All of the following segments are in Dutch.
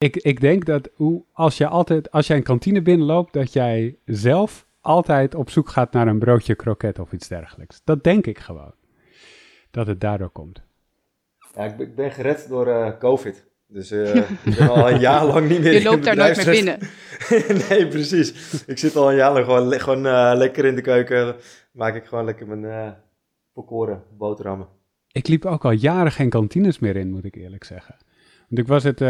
Ik, ik denk dat hoe, als, je altijd, als jij een kantine binnenloopt, dat jij zelf altijd op zoek gaat naar een broodje kroket of iets dergelijks. Dat denk ik gewoon. Dat het daardoor komt. Ja, ik ben, ik ben gered door eh, COVID. Dus uh, ik ben al een jaar lang niet meer Je loopt daar nooit meer binnen. nee, precies. Ik zit al een jaar lang gewoon, gewoon uh, lekker in de keuken. Maak ik gewoon lekker mijn uh, volkoren boterhammen. Ik liep ook al jaren geen kantines meer in, moet ik eerlijk zeggen. Want ik was het,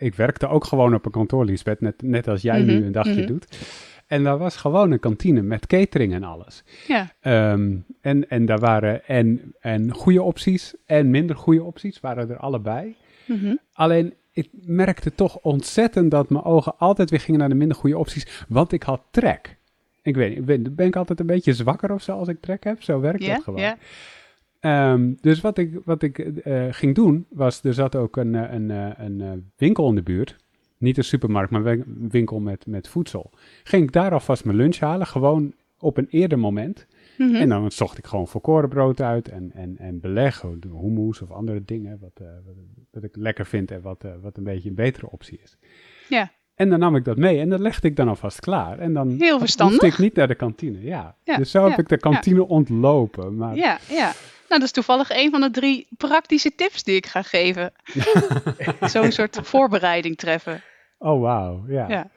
ik werkte ook gewoon op een kantoor, Lisbeth, net, net als jij mm -hmm. nu een dagje mm -hmm. doet. En daar was gewoon een kantine met catering en alles. Ja. Um, en, en daar waren en, en goede opties en minder goede opties, waren er allebei. Mm -hmm. Alleen, ik merkte toch ontzettend dat mijn ogen altijd weer gingen naar de minder goede opties, want ik had trek. Ik weet niet, ben, ben ik altijd een beetje zwakker of zo als ik trek heb? Zo werkt yeah, dat gewoon. Yeah. Um, dus wat ik, wat ik uh, ging doen, was er zat ook een, een, een, een winkel in de buurt. Niet een supermarkt, maar een winkel met, met voedsel. Ging ik daar alvast mijn lunch halen, gewoon op een eerder moment. Mhm. Mm -hmm. En dan zocht ik gewoon volkorenbrood uit en, en, en beleg, hummus of andere dingen, wat, uh, wat, wat, ik lekker vind en wat, uh, wat een beetje een betere optie is. Ja. En dan nam ik dat mee en dat legde ik dan alvast klaar. En dan Heel verstandig. hoefde ik niet naar de kantine, ja. ja dus zo heb ik de kantine ja. ontlopen. Maar... Ja, ja. Nou, dat is toevallig een van de drie praktische tips die ik ga geven. Zo'n soort voorbereiding treffen. Oh, wauw. Ja. ja.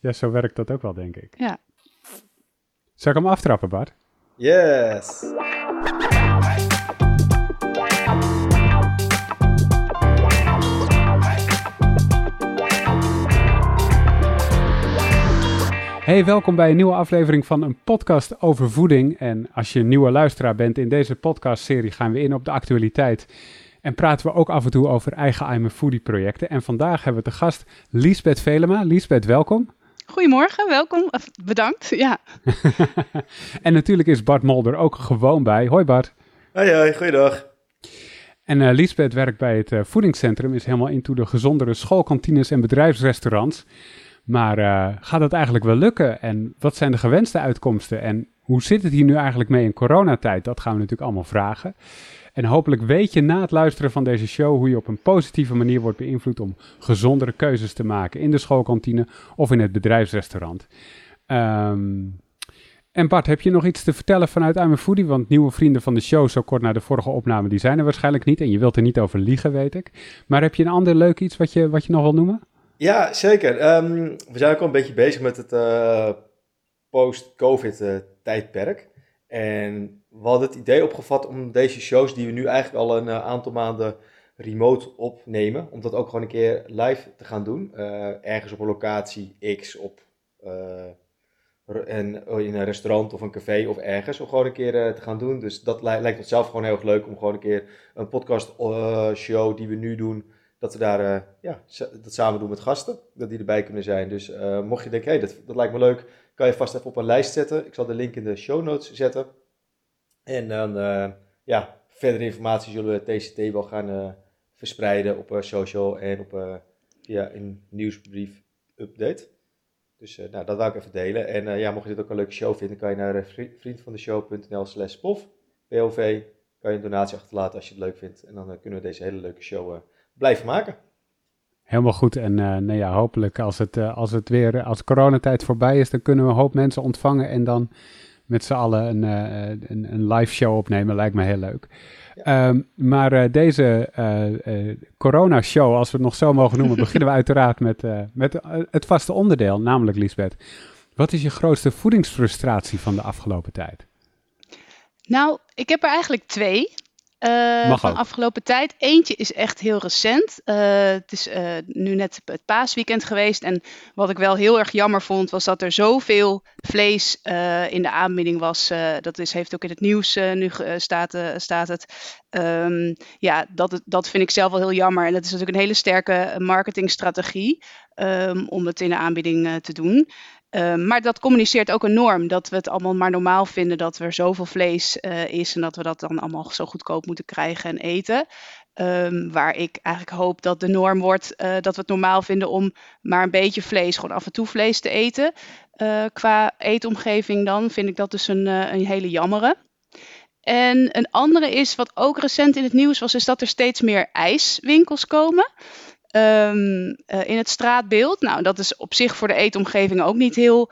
Ja, zo werkt dat ook wel, denk ik. Ja. Zal ik hem aftrappen, Bart? Yes. Hey, welkom bij een nieuwe aflevering van een podcast over voeding. En als je een nieuwe luisteraar bent, in deze podcastserie gaan we in op de actualiteit. En praten we ook af en toe over eigen I'm a Foodie projecten. En vandaag hebben we te gast Liesbeth Velema. Liesbeth, welkom. Goedemorgen, welkom. Bedankt, ja. en natuurlijk is Bart Molder ook gewoon bij. Hoi Bart. Hoi, hoi, goeiedag. En uh, Liesbeth werkt bij het uh, voedingscentrum, is helemaal into de gezondere schoolkantines en bedrijfsrestaurants. Maar uh, gaat dat eigenlijk wel lukken? En wat zijn de gewenste uitkomsten? En hoe zit het hier nu eigenlijk mee in coronatijd? Dat gaan we natuurlijk allemaal vragen. En hopelijk weet je na het luisteren van deze show hoe je op een positieve manier wordt beïnvloed om gezondere keuzes te maken in de schoolkantine of in het bedrijfsrestaurant. Um, en Bart, heb je nog iets te vertellen vanuit I'm Foodie? Want nieuwe vrienden van de show, zo kort na de vorige opname, die zijn er waarschijnlijk niet. En je wilt er niet over liegen, weet ik. Maar heb je een ander leuk iets wat je, wat je nog wil noemen? Ja, zeker. Um, we zijn ook al een beetje bezig met het uh, post-COVID uh, tijdperk. En we hadden het idee opgevat om deze shows die we nu eigenlijk al een uh, aantal maanden remote opnemen, om dat ook gewoon een keer live te gaan doen. Ergens op een locatie X, op, en, in een restaurant of een café of ergens, om gewoon een keer te gaan doen. Dus dat li lijkt ons zelf gewoon heel erg leuk om gewoon een keer een podcast show die we nu doen, dat we daar ja, dat samen doen met gasten, dat die erbij kunnen zijn. Dus mocht je denken, hey, dat, dat lijkt me leuk, kan je vast even op een lijst zetten. Ik zal de link in de show notes zetten. En dan, uh, ja, verdere informatie zullen we TCT wel gaan verspreiden op social en op via een nieuwsbrief update. Dus nou, dat wou ik even delen. En ja, mocht je dit ook een leuke show vinden, kan je naar vriendvandeshow.nl slash POV, POV, kan je een donatie achterlaten als je het leuk vindt. En dan kunnen we deze hele leuke show blijven maken. Helemaal goed. En uh, nou ja, hopelijk als het, uh, als het weer, als coronatijd voorbij is, dan kunnen we een hoop mensen ontvangen en dan met z'n allen een, uh, een, een, live show opnemen. Lijkt me heel leuk. Ja. Um, maar deze corona-show, als we het nog zo mogen noemen, beginnen we uiteraard met, met het vaste onderdeel, namelijk Lisbeth. Wat is je grootste voedingsfrustratie van de afgelopen tijd? Nou, ik heb er eigenlijk twee. Uh, van afgelopen tijd. Eentje is echt heel recent. Uh, het is uh, nu net het paasweekend geweest. En wat ik wel heel erg jammer vond, was dat er zoveel vlees in de aanbieding was. dat is, heeft ook in het nieuws nu staat, staat het. Um, ja, dat, dat vind ik zelf wel heel jammer. En dat is natuurlijk een hele sterke marketingstrategie um, om het in de aanbieding te doen. Uh, maar dat communiceert ook een norm. Dat we het allemaal maar normaal vinden dat er zoveel vlees uh, is. En dat we dat dan allemaal zo goedkoop moeten krijgen en eten. Um, waar ik eigenlijk hoop dat de norm wordt uh, dat we het normaal vinden om maar een beetje vlees, gewoon af en toe vlees te eten. qua eetomgeving dan vind ik dat dus een, een hele jammere. En een andere is, wat ook recent in het nieuws was, is dat er steeds meer ijswinkels komen. Ehm, in het straatbeeld. Nou, dat is op zich voor de eetomgeving ook niet heel,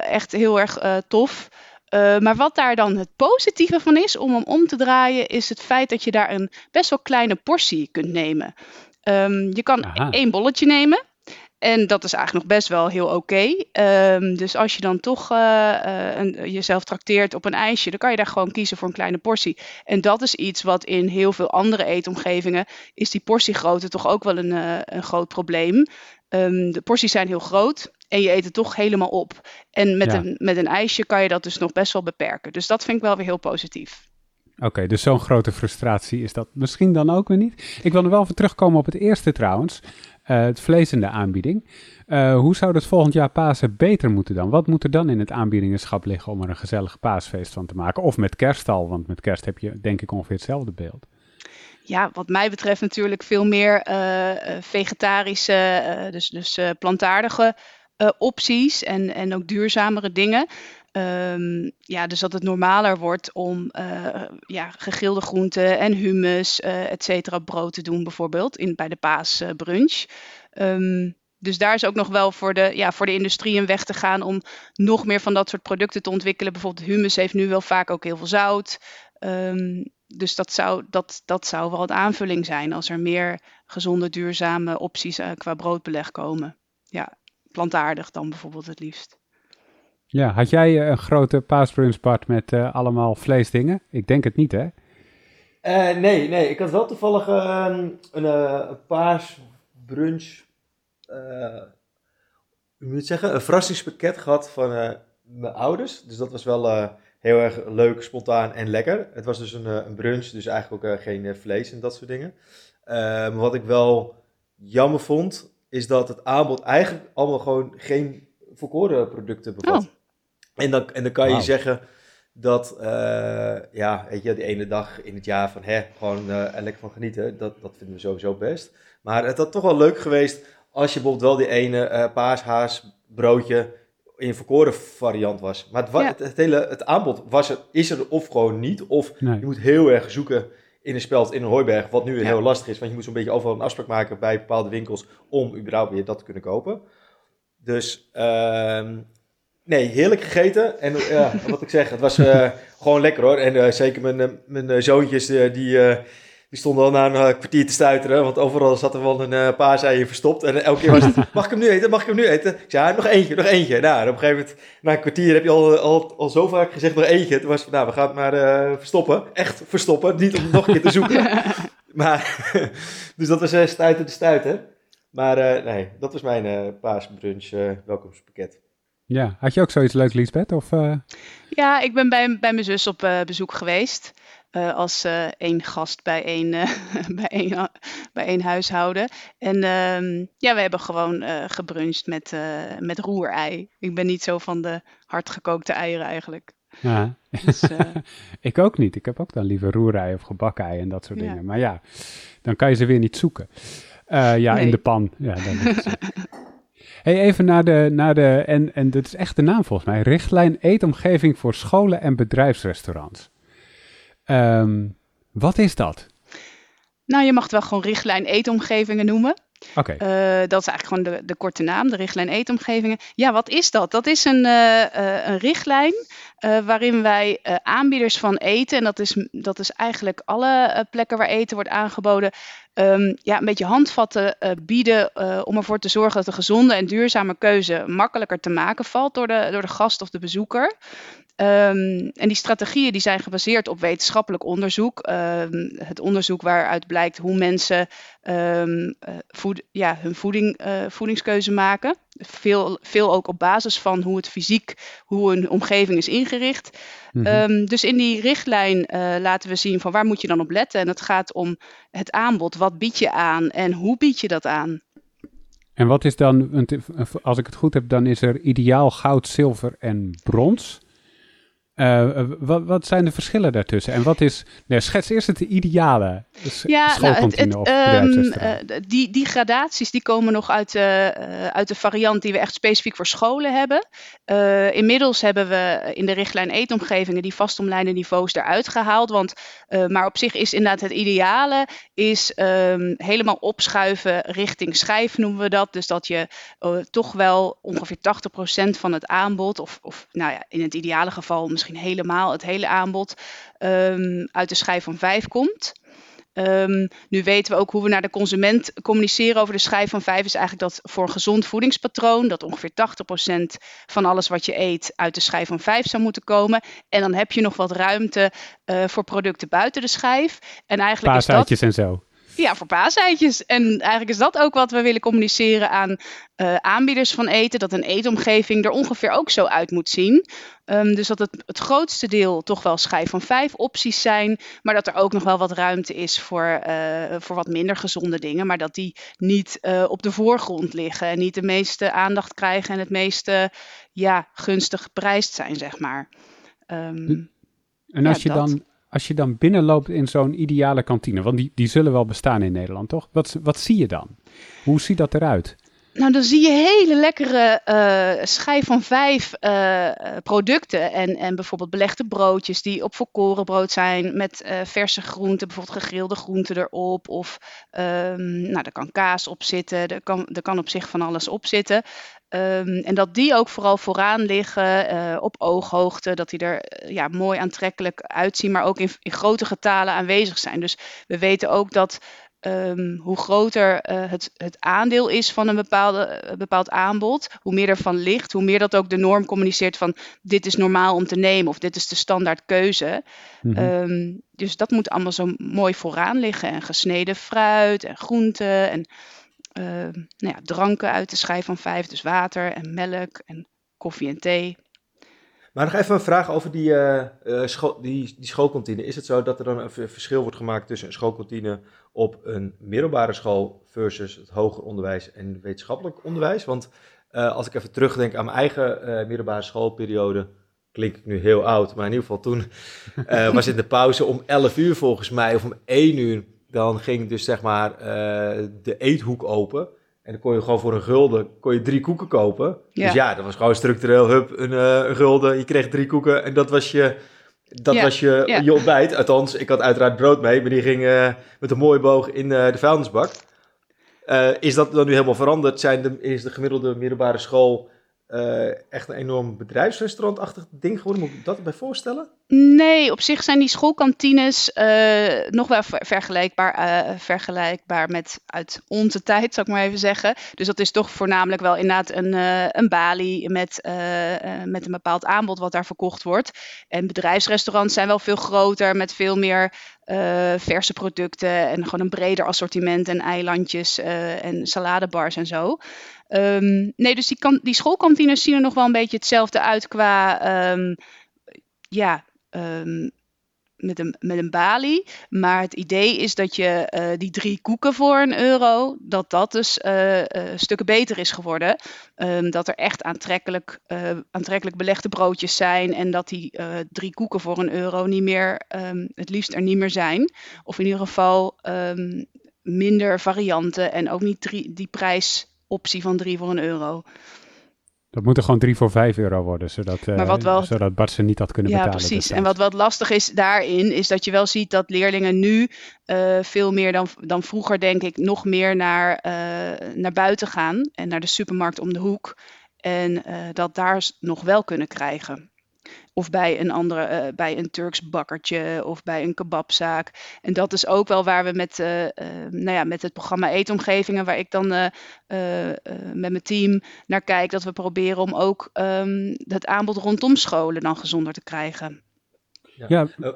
echt heel erg tof. maar wat daar dan het positieve van is om hem om te draaien, is het feit dat je daar een best wel kleine portie kunt nemen. Ehm, je kan één bolletje nemen. En dat is eigenlijk nog best wel heel oké. Ehm, dus als je dan toch uh, een, jezelf trakteert op een ijsje, dan kan je daar gewoon kiezen voor een kleine portie. En dat is iets wat in heel veel andere eetomgevingen is die portiegrootte toch ook wel een, uh, een groot probleem. Um, de porties zijn heel groot en je eet het toch helemaal op. En met, een, met een ijsje kan je dat dus nog best wel beperken. Dus dat vind ik wel weer heel positief. Oké, dus zo'n grote frustratie is dat misschien dan ook weer niet. Ik wil nog wel even terugkomen op het eerste trouwens. Uh, het vlees in de aanbieding. Uh, hoe zou dat volgend jaar Pasen beter moeten dan? Wat moet er dan in het aanbiedingenschap liggen om er een gezellig paasfeest van te maken? Of met kerst al, want met kerst heb je denk ik ongeveer hetzelfde beeld. Ja, wat mij betreft natuurlijk veel meer uh, vegetarische, dus, dus plantaardige opties en, en ook duurzamere dingen. Um, ja, dus dat het normaler wordt om uh, ja, gegrilde groenten en hummus, uh, et cetera, brood te doen bijvoorbeeld in, bij de paasbrunch. Um, dus daar is ook nog wel voor de, ja, voor de industrie een weg te gaan om nog meer van dat soort producten te ontwikkelen. Bijvoorbeeld hummus heeft nu wel vaak ook heel veel zout. Um, dus dat zou, dat, dat zou wel een aanvulling zijn als er meer gezonde, duurzame opties qua broodbeleg komen. Ja, plantaardig dan bijvoorbeeld het liefst. Ja, had jij eh, een grote paasbrunchbad met uh, allemaal vleesdingen? Ik denk het niet, hè? Uh, nee, nee. Ik had wel toevallig uh, een, een paasbrunch, hoe moet het zeggen, een verrassingspakket gehad van mijn ouders. Dus dat was wel heel erg leuk, spontaan en lekker. Het was dus een, een brunch, dus eigenlijk ook geen vlees en dat soort dingen. maar wat ik wel jammer vond, is dat het aanbod eigenlijk allemaal gewoon geen volkoren producten bevat. Oh. En dan, en dan kan je zeggen dat, uh, ja, weet je, die ene dag in het jaar van, hè, gewoon uh, lekker van genieten, dat, dat vinden we sowieso best. Maar het had toch wel leuk geweest als je bijvoorbeeld wel die ene uh, paashaas broodje in een verkoren variant was. Maar het, het, hele het aanbod was er, is er of gewoon niet, of je moet heel erg zoeken in een speld, in een hooiberg, wat nu heel lastig is, want je moet zo'n beetje overal een afspraak maken bij bepaalde winkels om überhaupt weer dat te kunnen kopen. Dus uh, Nee, heerlijk gegeten. En ja, wat ik zeg, het was uh, gewoon lekker hoor. En uh, zeker mijn, mijn zoontjes, die, die stonden al na een kwartier te stuiteren. Want overal zat er wel een paar zijen verstopt. En elke keer was het, mag ik hem nu eten? Mag ik hem nu eten? Ik zei, nog eentje, nog eentje. Nou, op een gegeven moment, na een kwartier heb je al, al, al zo vaak gezegd, nog eentje. Toen was het, nou, we gaan het maar verstoppen. Echt verstoppen, niet om het nog een keer te zoeken. maar, dus dat was stuiten de stuiten. Maar nee, dat was mijn paasbrunch welkomstpakket. Ja, had je ook zoiets leuks, Liesbeth? Of, uh... Ja, ik ben bij, bij mijn zus op uh, bezoek geweest. Uh, als één gast bij één, bij, één, bij één huishouden. En uh, ja, we hebben gewoon gebruncht met, met roerei. Ik ben niet zo van de hardgekookte eieren eigenlijk. Ja. Dus, ik ook niet. Ik heb ook dan liever roerei of gebakken ei en dat soort dingen. Maar ja, dan kan je ze weer niet zoeken. ja, nee. in de pan. Ja, dan Hey, even naar de, naar de en, en dat is echt de naam volgens mij, richtlijn eetomgeving voor scholen en bedrijfsrestaurants. Um, wat is dat? Nou, je mag het wel gewoon richtlijn eetomgevingen noemen. Uh, dat is eigenlijk gewoon de, de korte naam, de richtlijn eetomgevingen. Ja, wat is dat? Dat is een, uh, uh, een richtlijn waarin wij aanbieders van eten, en dat is, dat is eigenlijk alle plekken waar eten wordt aangeboden, um, ja, een beetje handvatten bieden om ervoor te zorgen dat een gezonde en duurzame keuze makkelijker te maken valt door de, door de gast of de bezoeker. Um, en die strategieën die zijn gebaseerd op wetenschappelijk onderzoek. Um, het onderzoek waaruit blijkt hoe mensen um, voed, ja, hun voeding, uh, voedingskeuze maken. Veel, veel ook op basis van hoe het fysiek, hoe een omgeving is ingericht. Mm dus in die richtlijn uh, laten we zien van waar moet je dan op letten. En het gaat om het aanbod. Wat bied je aan en hoe bied je dat aan? En wat is dan, als ik het goed heb, dan is er ideaal goud, zilver en brons. Uh, wat, wat, zijn de verschillen daartussen? En wat is, nee, schets eerst het ideale ja, schoolkantine nou, het, het, um, die, die gradaties die komen nog uit, uh, uit de variant die we echt specifiek voor scholen hebben. inmiddels hebben we in de richtlijn eetomgevingen die vastomlijnde niveaus eruit gehaald. Want, maar op zich is inderdaad het ideale is um, helemaal opschuiven richting schijf noemen we dat. Dus dat je toch wel ongeveer 80% van het aanbod, of, of nou ja, in het ideale geval misschien misschien helemaal het hele aanbod um, uit de schijf van 5 komt. Um, nu weten we ook hoe we naar de consument communiceren over de schijf van 5 is eigenlijk dat voor een gezond voedingspatroon, dat ongeveer 80% van alles wat je eet uit de schijf van 5 zou moeten komen. En dan heb je nog wat ruimte uh, voor producten buiten de schijf. En eigenlijk is dat, en zo. Ja, voor paaseitjes. En eigenlijk is dat ook wat we willen communiceren aan uh, aanbieders van eten. Dat een eetomgeving er ongeveer ook zo uit moet zien. Um, dus dat het, het grootste deel toch wel schijf van vijf opties zijn. Maar dat er ook nog wel wat ruimte is voor, uh, voor wat minder gezonde dingen. Maar dat die niet uh, op de voorgrond liggen. En niet de meeste aandacht krijgen en het meeste ja, gunstig geprijsd zijn, zeg maar. Um, en als ja, je dan als je dan binnenloopt in zo'n ideale kantine, want die, die zullen wel bestaan in Nederland, toch? Wat, wat zie je dan? Hoe ziet dat eruit? Nou, dan zie je hele lekkere uh, schijf van vijf uh, producten. En, en bijvoorbeeld belegde broodjes die op volkorenbrood zijn met verse groenten, bijvoorbeeld gegrilde groenten erop. Of um, nou, er kan kaas op zitten, er kan, er kan op zich van alles op zitten. Um, en dat die ook vooral vooraan liggen op ooghoogte, dat die er ja, mooi aantrekkelijk uitzien, maar ook in, in grote getalen aanwezig zijn. Dus we weten ook dat um, hoe groter uh, het, het aandeel is van een bepaalde, uh, bepaald aanbod, hoe meer ervan ligt, hoe meer dat ook de norm communiceert van dit is normaal om te nemen of dit is de standaard keuze. Mm -hmm. um, dus dat moet allemaal zo mooi vooraan liggen. En gesneden fruit en groenten en uh, nou ja, dranken uit de schijf van vijf, dus water en melk en koffie en thee. Maar nog even een vraag over die, uh, school, die, die schoolkantine. Is het zo dat er dan een verschil wordt gemaakt tussen een schoolkantine op een middelbare school versus het hoger onderwijs en wetenschappelijk onderwijs? Want uh, als ik even terugdenk aan mijn eigen middelbare schoolperiode, klink ik nu heel oud, maar in ieder geval toen was in de pauze om 11 uur volgens mij, of om 1 uur, dan ging dus zeg maar de eethoek open. En dan kon je gewoon voor een gulden kon je drie koeken kopen. Ja. Dus ja, dat was gewoon structureel, hup, een, een gulden. Je kreeg drie koeken en dat was je, dat ja. was je, ja. je ontbijt. Althans, ik had uiteraard brood mee, maar die ging uh, met een mooie boog in uh, de vuilnisbak. is dat dan nu helemaal veranderd? Zijn de, is de gemiddelde middelbare school uh, echt een enorm bedrijfsrestaurantachtig ding geworden? Moet ik dat erbij voorstellen? Nee, op zich zijn die schoolkantines uh, nog wel vergelijkbaar, uh, vergelijkbaar met uit onze tijd, zou ik maar even zeggen. Dus dat is toch voornamelijk wel inderdaad een, een balie met, met een bepaald aanbod wat daar verkocht wordt. En bedrijfsrestaurants zijn wel veel groter, met veel meer verse producten en gewoon een breder assortiment en eilandjes en saladebars en zo. Um, nee, dus die, kan, die schoolkantines zien er nog wel een beetje hetzelfde uit qua, um, ja, um, met een, met een balie. Maar het idee is dat je uh, die drie koeken voor een euro, dat dat dus uh, uh, stukken beter is geworden. Dat er echt aantrekkelijk, aantrekkelijk belegde broodjes zijn en dat die drie koeken voor een euro niet meer, het liefst er niet meer zijn. Of in ieder geval minder varianten en ook niet drie, die prijs optie van 3 voor een euro. Dat moet er gewoon 3 voor 5 euro worden, zodat, uh, wel, zodat Bart ze niet had kunnen ja, betalen. Ja, precies. En wat, wat lastig is daarin, is dat je wel ziet dat leerlingen nu uh, veel meer dan, dan vroeger, denk ik, nog meer naar, uh, naar buiten gaan en naar de supermarkt om de hoek. En dat daar nog wel kunnen krijgen. Of bij een andere, uh, bij een Turks bakkertje of bij een kebabzaak. En dat is ook wel waar we met, uh, uh, nou ja, met het programma Eetomgevingen, waar ik dan met mijn team naar kijk, dat we proberen om ook um, het aanbod rondom scholen dan gezonder te krijgen. Ja, ja.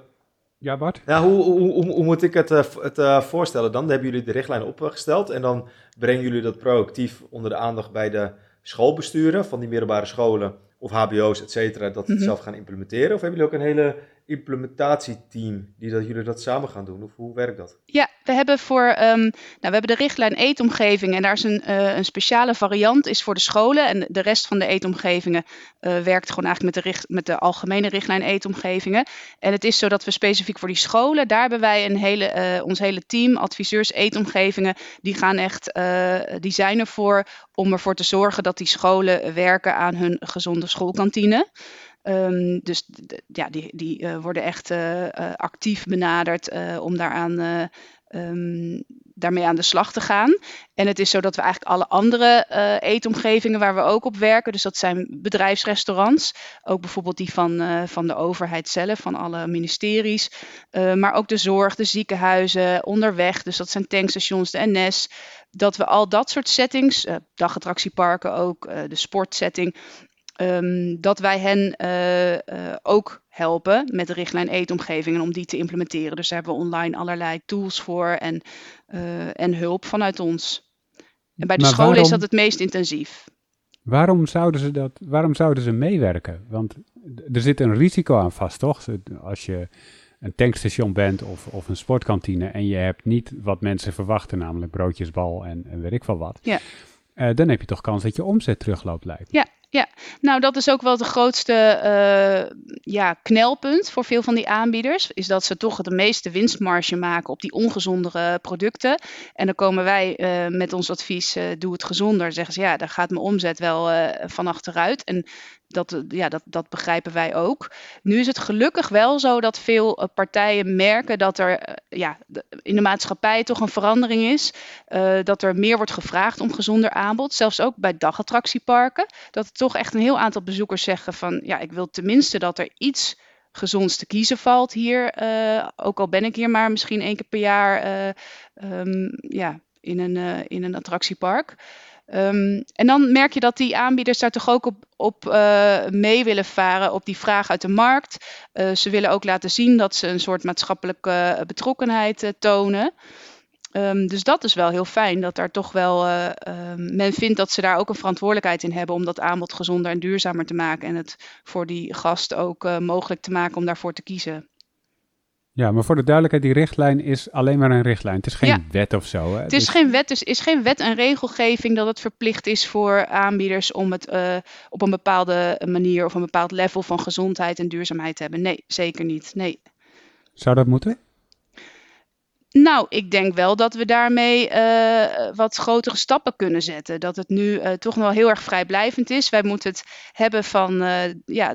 ja Bart? Ja, hoe, hoe, hoe, hoe, moet ik het, het voorstellen dan? Dan hebben jullie de richtlijn opgesteld en dan brengen jullie dat proactief onder de aandacht bij de schoolbesturen van die middelbare scholen of HBO's, et cetera, dat mm -hmm. zelf gaan implementeren? Of hebben jullie ook een hele implementatieteam die dat jullie dat samen gaan doen? Of hoe werkt dat? Ja, we hebben voor um, nou, we hebben de richtlijn eetomgeving en daar is een, uh, een speciale variant is voor de scholen en de rest van de eetomgevingen uh, werkt gewoon eigenlijk met de, richt, met de algemene richtlijn eetomgevingen. En het is zo dat we specifiek voor die scholen, daar hebben wij een hele, uh, ons hele team adviseurs eetomgevingen, die gaan echt, die zijn ervoor om ervoor te zorgen dat die scholen werken aan hun gezonde schoolkantine. Um, dus ja, die, die uh, worden echt uh, uh, actief benaderd om daaraan, um, daarmee aan de slag te gaan. En het is zo dat we eigenlijk alle andere eetomgevingen waar we ook op werken, dus dat zijn bedrijfsrestaurants, ook bijvoorbeeld die van, van de overheid zelf, van alle ministeries, maar ook de zorg, de ziekenhuizen, onderweg, dus dat zijn tankstations, de NS, dat we al dat soort settings, dagattractieparken ook, de sportsetting, um, dat wij hen uh, uh, ook helpen met de richtlijn eetomgeving en om die te implementeren. Dus daar hebben we online allerlei tools voor en, uh, en hulp vanuit ons. En bij de maar scholen waarom, is dat het meest intensief. Waarom zouden ze dat? Waarom zouden ze meewerken? Want er zit een risico aan vast, toch? Als je een tankstation bent of, of een sportkantine en je hebt niet wat mensen verwachten, namelijk broodjes, bal en, en weet ik wel wat. Ja. Uh, dan heb je toch kans dat je omzet terugloopt, lijkt. Ja, ja, nou dat is ook wel de grootste uh, ja, knelpunt voor veel van die aanbieders. Is dat ze toch de meeste winstmarge maken op die ongezondere producten. En dan komen wij uh, met ons advies, uh, doe het gezonder. Zeggen ze, ja, daar gaat mijn omzet wel van achteruit. En dat, eh, ja, dat, dat begrijpen wij ook. Nu is het gelukkig wel zo dat veel eh, partijen merken dat er eh, ja, in de maatschappij toch een verandering is. dat er meer wordt gevraagd om gezonder aanbod. Zelfs ook bij dagattractieparken. Dat er toch echt een heel aantal bezoekers zeggen van ja, ik wil tenminste dat er iets gezonds te kiezen valt hier. ook al ben ik hier maar misschien één keer per jaar um, ja, in, een, in een attractiepark. Um, en dan merk je dat die aanbieders daar toch ook op, op uh, mee willen varen op die vraag uit de markt. Uh, ze willen ook laten zien dat ze een soort maatschappelijke betrokkenheid tonen. Um, dus dat is wel heel fijn, dat daar toch wel men vindt dat ze daar ook een verantwoordelijkheid in hebben om dat aanbod gezonder en duurzamer te maken en het voor die gast ook mogelijk te maken om daarvoor te kiezen. Ja, maar voor de duidelijkheid, die richtlijn is alleen maar een richtlijn. Het is geen wet of zo. Hè? Het is, dus... geen wet, dus is geen wet en regelgeving dat het verplicht is voor aanbieders om het uh, op een bepaalde manier of een bepaald level van gezondheid en duurzaamheid te hebben. Nee, zeker niet. Nee. Zou dat moeten? Nou, ik denk wel dat we daarmee uh, wat grotere stappen kunnen zetten. Dat het nu uh, toch wel heel erg vrijblijvend is. Wij moeten het hebben van, uh, ja,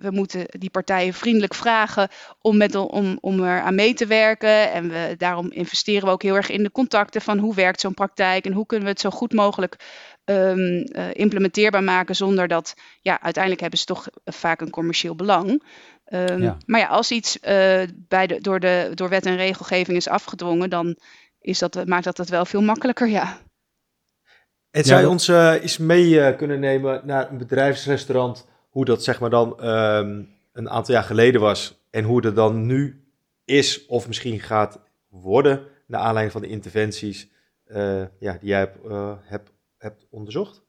we moeten die partijen vriendelijk vragen om, met, om, om er aan mee te werken. En we, daarom investeren we ook heel erg in de contacten van hoe werkt zo'n praktijk en hoe kunnen we het zo goed mogelijk um, implementeerbaar maken zonder dat, ja, uiteindelijk hebben ze toch vaak een commercieel belang. Um, Maar ja, als iets uh, bij de, door, de, door wet en regelgeving is afgedwongen, dan is dat, maakt dat het wel veel makkelijker, ja. En zou je ons uh, eens mee uh, kunnen nemen naar een bedrijfsrestaurant, hoe dat zeg maar dan um, een aantal jaar geleden was en hoe dat dan nu is of misschien gaat worden naar aanleiding van de interventies ja, die jij hebt, hebt, hebt onderzocht?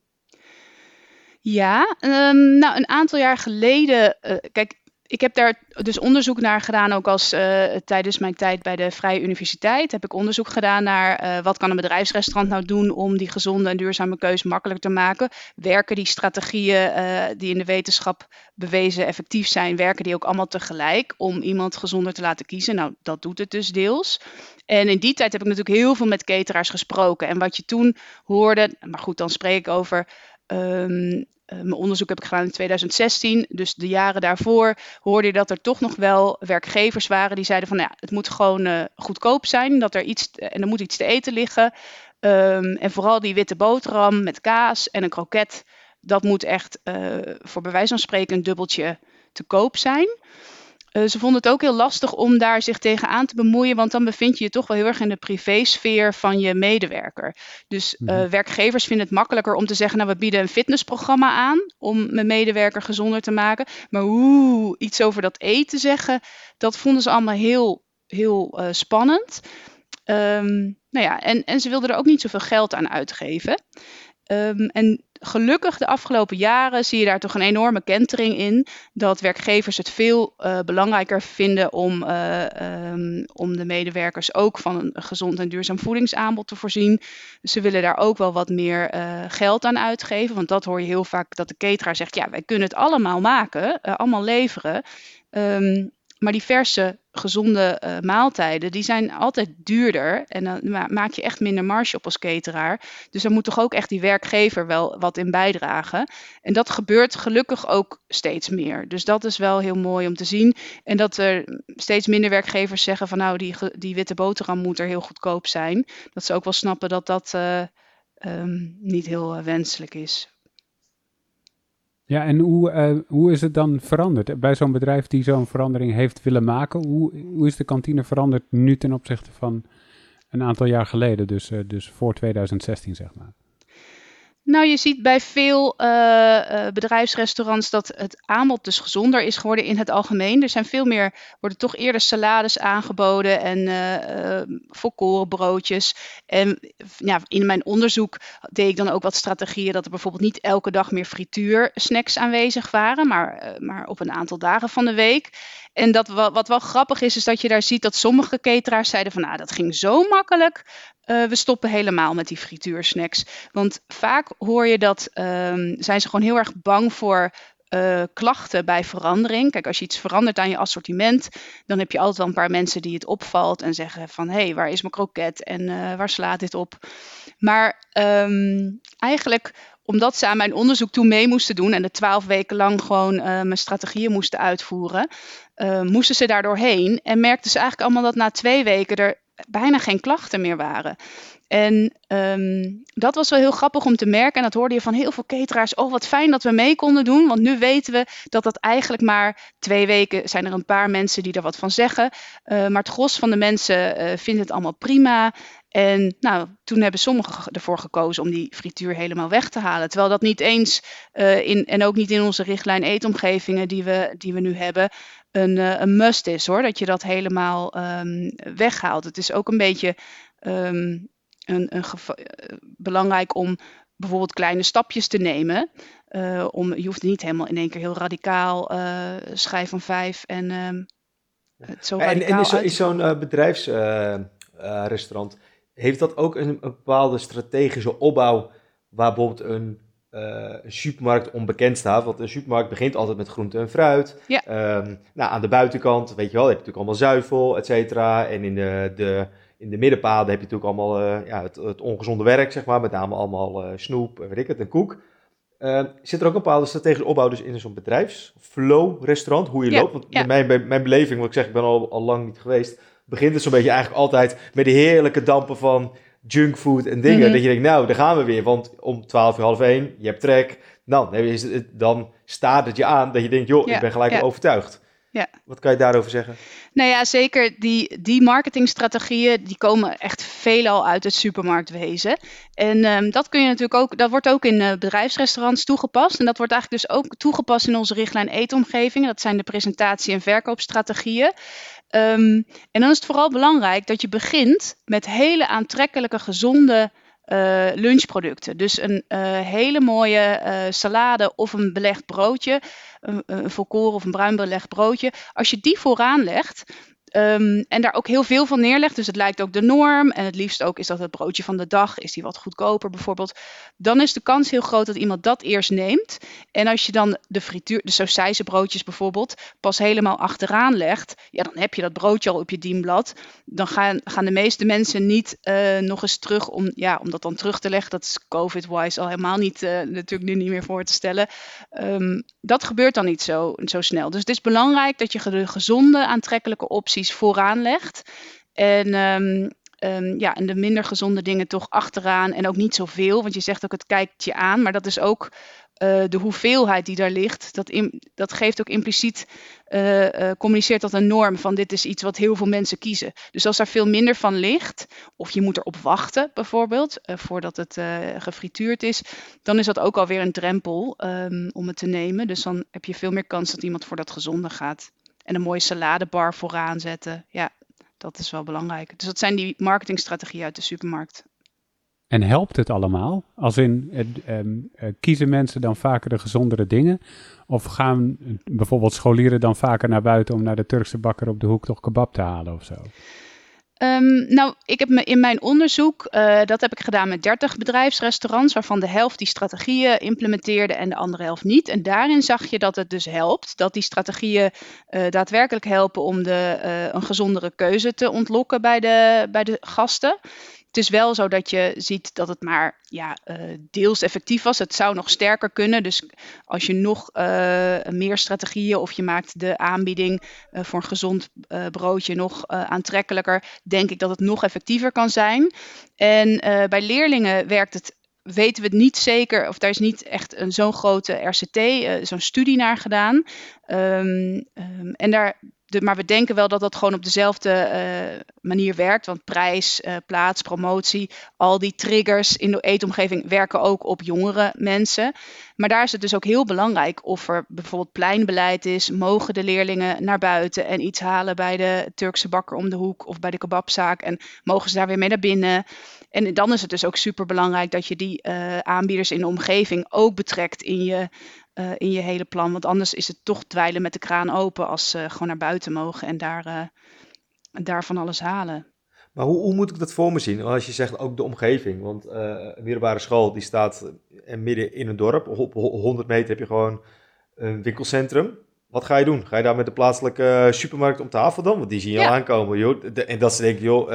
Ja, um, nou een aantal jaar geleden, uh, kijk, ik heb daar dus onderzoek naar gedaan, ook als uh, tijdens mijn tijd bij de Vrije Universiteit. Heb ik onderzoek gedaan naar uh, wat kan een bedrijfsrestaurant nou doen om die gezonde en duurzame keuze makkelijker te maken. Werken die strategieën uh, die in de wetenschap bewezen effectief zijn, werken die ook allemaal tegelijk om iemand gezonder te laten kiezen? Nou, dat doet het dus deels. En in die tijd heb ik natuurlijk heel veel met cateraars gesproken. En wat je toen hoorde, maar goed, dan spreek ik over um, uh, mijn onderzoek heb ik gedaan in 2016. Dus de jaren daarvoor hoorde je dat er toch nog wel werkgevers waren die zeiden van nou ja, het moet gewoon uh, goedkoop zijn. Dat er iets, en er moet iets te eten liggen. Um, en vooral die witte boterham met kaas en een kroket. Dat moet echt voor bij wijze van spreken een dubbeltje te koop zijn. Uh, ze vonden het ook heel lastig om daar zich tegenaan te bemoeien, want dan bevind je je toch wel heel erg in de privésfeer van je medewerker. Dus uh, werkgevers vinden het makkelijker om te zeggen, nou we bieden een fitnessprogramma aan om mijn medewerker gezonder te maken. Maar oeh, iets over dat eten zeggen, dat vonden ze allemaal heel, heel uh, spannend. Um, nou ja, en, en ze wilden er ook niet zoveel geld aan uitgeven. Ehm, en gelukkig de afgelopen jaren zie je daar toch een enorme kentering in. Dat werkgevers het veel uh, belangrijker vinden om, uh, um, om de medewerkers ook van een gezond en duurzaam voedingsaanbod te voorzien. Ze willen daar ook wel wat meer uh, geld aan uitgeven. Want dat hoor je heel vaak dat de cateraar zegt: ja, wij kunnen het allemaal maken, allemaal leveren. Um, maar die verse, gezonde uh, maaltijden, die zijn altijd duurder. En dan maak je echt minder marge op als cateraar. Dus daar moet toch ook echt die werkgever wel wat in bijdragen. En dat gebeurt gelukkig ook steeds meer. Dus dat is wel heel mooi om te zien. En dat er steeds minder werkgevers zeggen van nou, die, die witte boterham moet er heel goedkoop zijn. Dat ze ook wel snappen dat dat uh, um, niet heel uh, wenselijk is. Ja, en hoe, uh, hoe is het dan veranderd? Bij zo'n bedrijf die zo'n verandering heeft willen maken, hoe, hoe is de kantine veranderd nu ten opzichte van een aantal jaar geleden, dus, uh, dus voor 2016 zeg maar? Nou, je ziet bij veel uh, bedrijfsrestaurants dat het aanbod dus gezonder is geworden in het algemeen. Er zijn veel meer, worden toch eerder salades aangeboden en uh, volkorenbroodjes. En ja, in mijn onderzoek deed ik dan ook wat strategieën dat er bijvoorbeeld niet elke dag meer frituursnacks aanwezig waren, maar, maar op een aantal dagen van de week. En dat, wat wel grappig is, is dat je daar ziet dat sommige cateraars zeiden van, nou, dat ging zo makkelijk. Uh, we stoppen helemaal met die frituursnacks. Want vaak hoor je dat, um, zijn ze gewoon heel erg bang voor uh, klachten bij verandering. Kijk, als je iets verandert aan je assortiment, dan heb je altijd wel een paar mensen die het opvalt en zeggen van hé, hey, waar is mijn kroket en uh, waar slaat dit op? Maar um, eigenlijk omdat ze aan mijn onderzoek toen mee moesten doen en de twaalf weken lang gewoon mijn strategieën moesten uitvoeren, uh, moesten ze daar doorheen en merkten ze eigenlijk allemaal dat na twee weken er bijna geen klachten meer waren. En um, dat was wel heel grappig om te merken. En dat hoorde je van heel veel cateraars. Oh, wat fijn dat we mee konden doen. Want nu weten we dat dat eigenlijk maar twee weken zijn er een paar mensen die er wat van zeggen. Uh, maar het gros van de mensen uh, vindt het allemaal prima. En nou, toen hebben sommigen ervoor gekozen om die frituur helemaal weg te halen. Terwijl dat niet eens in, en ook niet in onze richtlijn eetomgevingen die we, die we nu hebben, een, uh, een must is hoor. Dat je dat helemaal um, weghaalt. Het is ook een beetje um, een, een uh, belangrijk om bijvoorbeeld kleine stapjes te nemen. Uh, om, je hoeft niet helemaal in één keer heel radicaal uh, schijf van vijf en um, het zo radicaal En, en is, is zo'n uh, bedrijfsrestaurant, heeft dat ook een, een, bepaalde strategische opbouw waar bijvoorbeeld een, een, supermarkt onbekend staat? Want een supermarkt begint altijd met groente en fruit. Ja. Um, nou, aan de buitenkant, weet je wel, heb je natuurlijk allemaal zuivel, et cetera. En in de, de in de middenpaden heb je natuurlijk allemaal uh, ja, het, het, ongezonde werk, zeg maar, met name allemaal uh, snoep, weet ik het, en koek. Uh, zit er ook een bepaalde strategische opbouw dus in zo'n bedrijfsflow restaurant, hoe je ja, loopt? Want ja. mijn, mijn beleving, wat ik zeg, ik ben al, al lang niet geweest, begint het zo'n beetje eigenlijk altijd met de heerlijke dampen van junkfood en dingen. Mm -hmm. Dat je denkt, nou, daar gaan we weer, want om 12 uur half één, je hebt trek. Dan, dan staat het je aan dat je denkt, joh, ja, ik ben gelijk overtuigd. Ja. Wat kan je daarover zeggen? Nou ja, zeker. Die, die marketingstrategieën die komen echt veelal uit het supermarktwezen. En um, dat kun je natuurlijk ook, dat wordt ook in uh, bedrijfsrestaurants toegepast. En dat wordt eigenlijk dus ook toegepast in onze richtlijn eetomgeving. Dat zijn de presentatie- en verkoopstrategieën. Um, en dan is het vooral belangrijk dat je begint met hele aantrekkelijke, gezonde uh, lunchproducten. Dus een uh, hele mooie uh, salade of een belegd broodje, een, een of een bruin belegd broodje. Als je die vooraan legt, Um, en daar ook heel veel van neerlegt. Dus het lijkt ook de norm. En het liefst ook is dat het broodje van de dag. Is die wat goedkoper bijvoorbeeld. Dan is de kans heel groot dat iemand dat eerst neemt. En als je dan de frituur, de sausijzen broodjes bijvoorbeeld, pas helemaal achteraan legt. Ja, dan heb je dat broodje al op je dienblad. Dan gaan, gaan de meeste mensen niet uh, nog eens terug om, ja, om dat dan terug te leggen. Dat is COVID-wise al helemaal niet, uh, natuurlijk nu niet meer voor te stellen. Um, dat gebeurt dan niet zo, zo snel. Dus het is belangrijk dat je de gezonde, aantrekkelijke opties vooraan legt. En, um, um, ja, en de minder gezonde dingen toch achteraan en ook niet zoveel. Want je zegt ook het kijkt je aan, maar dat is ook uh, de hoeveelheid die daar ligt. Dat, dat geeft ook impliciet, uh, uh, communiceert dat een norm van dit is iets wat heel veel mensen kiezen. Dus als daar veel minder van ligt, of je moet erop wachten bijvoorbeeld, voordat het gefrituurd is, dan is dat ook alweer een drempel um, om het te nemen. Dus dan heb je veel meer kans dat iemand voor dat gezonde gaat en een mooie saladebar vooraan zetten. Ja, dat is wel belangrijk. Dus dat zijn die marketingstrategieën uit de supermarkt. En helpt het allemaal? Als in, uh, kiezen mensen dan vaker de gezondere dingen? Of gaan bijvoorbeeld scholieren dan vaker naar buiten om naar de Turkse bakker op de hoek toch kebab te halen of zo? Um, nou, ik heb me in mijn onderzoek, dat heb ik gedaan met 30 bedrijfsrestaurants, waarvan de helft die strategieën implementeerde en de andere helft niet. En daarin zag je dat het dus helpt, dat die strategieën daadwerkelijk helpen om de, een gezondere keuze te ontlokken bij de, bij de gasten. Het is wel zo dat je ziet dat het maar ja, uh, deels effectief was. Het zou nog sterker kunnen. Dus als je nog uh, meer strategieën of je maakt de aanbieding uh, voor een gezond broodje nog aantrekkelijker, denk ik dat het nog effectiever kan zijn. En bij leerlingen werkt het weten we het niet zeker, of daar is niet echt een zo'n grote RCT, zo'n studie naar gedaan. Um, um, en daar, de, maar we denken wel dat dat gewoon op dezelfde uh, manier werkt. Want prijs, uh, plaats, promotie, al die triggers in de eetomgeving werken ook op jongere mensen. Maar daar is het dus ook heel belangrijk of er bijvoorbeeld pleinbeleid is. Mogen de leerlingen naar buiten en iets halen bij de Turkse bakker om de hoek of bij de kebabzaak? En mogen ze daar weer mee naar binnen? En dan is het dus ook super belangrijk dat je die uh, aanbieders in de omgeving ook betrekt in je uh, in je hele plan. Want anders is het toch dweilen met de kraan open als ze gewoon naar buiten mogen en daar, uh, daar van alles halen. Maar hoe, hoe, moet ik dat voor me zien? Als je zegt ook de omgeving. Want uh, een middelbare school die staat midden in een dorp. Op 100 meter heb je gewoon een winkelcentrum. Wat ga je doen? Ga je daar met de plaatselijke supermarkt om tafel dan? Want die zien je ja. al aankomen. Joh. en dat ze denken, joh,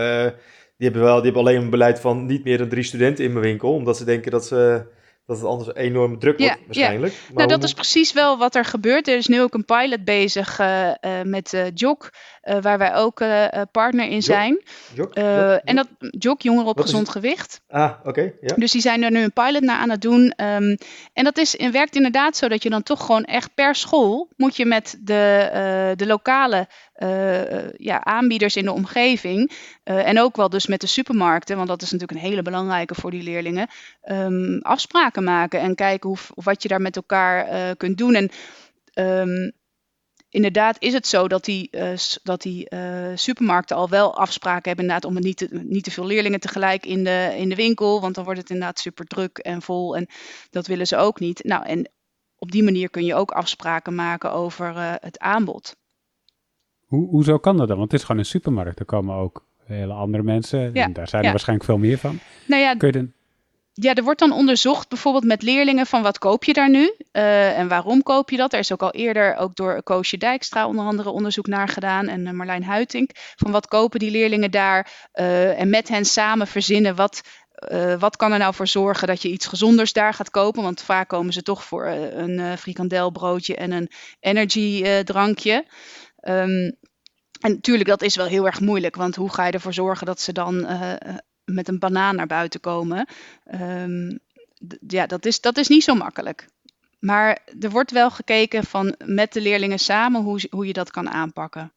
die, hebben wel, die hebben alleen een beleid van niet meer dan drie studenten in mijn winkel. Omdat ze denken dat ze dat het anders enorm druk wordt ja, waarschijnlijk. Ja. nou, dat is precies wel wat er gebeurt. Er is nu ook een pilot bezig uh, uh, met uh, JOC, waar wij ook partner in zijn. JOC? En dat JOC, Jongeren op Gezond Gewicht. Ah, oké. Okay, ja. Dus die zijn er nu een pilot naar aan het doen. Um, en dat is, werkt inderdaad zo dat je dan toch gewoon echt per school moet je met de, de lokale ja, aanbieders in de omgeving en ook wel dus met de supermarkten, want dat is natuurlijk een hele belangrijke voor die leerlingen, um, afspraken maken en kijken hoe, wat je daar met elkaar kunt doen. En um, inderdaad is het zo dat die, uh, dat die uh, supermarkten al wel afspraken hebben inderdaad om niet te, niet te veel leerlingen tegelijk in de, in de winkel, want dan wordt het inderdaad super druk en vol en dat willen ze ook niet. Nou, en op die manier kun je ook afspraken maken over uh, het aanbod. Hoe, hoezo kan dat dan? Want het is gewoon een supermarkt. Er komen ook hele andere mensen. Ja, en daar zijn er ja. waarschijnlijk veel meer van. Nou ja, Kun je dan ja, er wordt dan onderzocht bijvoorbeeld met leerlingen van wat koop je daar nu uh, en waarom koop je dat. Er is ook al eerder ook door Koosje Dijkstra onder andere onderzoek naar gedaan en uh, Marlijn Huitink van wat kopen die leerlingen daar uh, en met hen samen verzinnen wat, wat kan er nou voor zorgen dat je iets gezonders daar gaat kopen. Want vaak komen ze toch voor een frikandelbroodje en een energy drankje. Um, en natuurlijk, dat is wel heel erg moeilijk, want hoe ga je ervoor zorgen dat ze dan met een banaan naar buiten komen. Um, ja, dat is, dat is niet zo makkelijk. Maar er wordt wel gekeken van met de leerlingen samen hoe, hoe je dat kan aanpakken.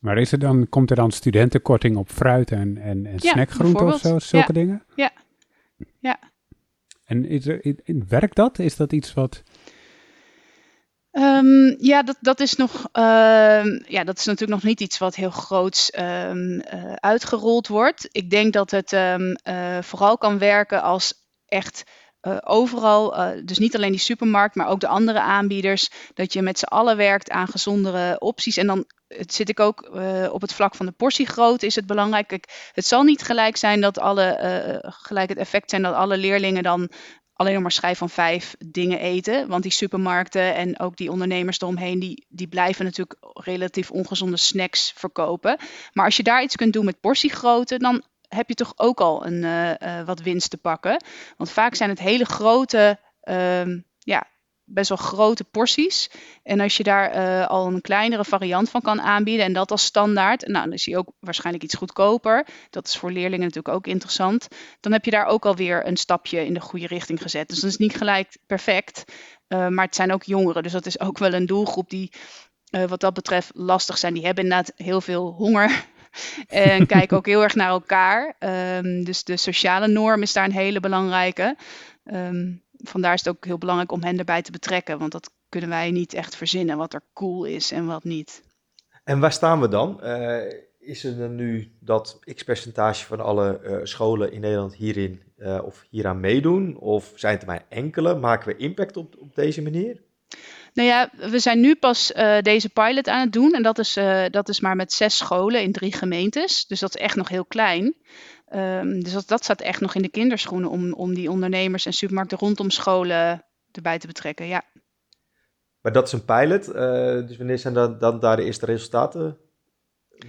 Maar is er dan, komt er dan studentenkorting op fruit en, en, en ja, snackgroenten of zo, zulke ja. dingen? Ja. ja. En is er, werkt dat? Is dat iets wat Um, ja, dat, dat is nog. Uh, ja, dat is natuurlijk nog niet iets wat heel groots um, uh, uitgerold wordt. Ik denk dat het uh, vooral kan werken als echt uh, overal, dus niet alleen die supermarkt, maar ook de andere aanbieders, dat je met z'n allen werkt aan gezondere opties. En dan het zit ik ook op het vlak van de portiegrootte is het belangrijk. Het zal niet gelijk zijn dat alle gelijk het effect zijn dat alle leerlingen dan alleen maar schijf van vijf dingen eten. Want die supermarkten en ook die ondernemers eromheen, die, die blijven natuurlijk relatief ongezonde snacks verkopen. Maar als je daar iets kunt doen met portiegrootte, dan heb je toch ook al een, uh, uh, wat winst te pakken. Want vaak zijn het hele grote uh, ja, best wel grote porties. En als je daar uh, al een kleinere variant van kan aanbieden en dat als standaard, nou, dan is die ook waarschijnlijk iets goedkoper. Dat is voor leerlingen natuurlijk ook interessant. Dan heb je daar ook alweer een stapje in de goede richting gezet. Dus dat is niet gelijk perfect, uh, maar het zijn ook jongeren. Dus dat is ook wel een doelgroep die uh, wat dat betreft lastig zijn. Die hebben inderdaad heel veel honger. en kijken ook heel erg naar elkaar. Um, dus de sociale norm is daar een hele belangrijke. Um, vandaar is het ook heel belangrijk om hen erbij te betrekken. Want dat kunnen wij niet echt verzinnen wat er cool is en wat niet. En waar staan we dan? Uh, is er dan nu dat x percentage van alle scholen in Nederland hierin of hieraan meedoen? Of zijn het er maar enkele? Maken we impact op, op deze manier? Nou ja, we zijn nu pas uh, deze pilot aan het doen. En dat is, uh, dat is maar met zes scholen in drie gemeentes. Dus dat is echt nog heel klein. Um, dus dat, dat staat echt nog in de kinderschoenen om, om die ondernemers en supermarkten rondom scholen erbij te betrekken. Ja. Maar dat is een pilot. Uh, dus wanneer zijn dan, dan daar de eerste resultaten?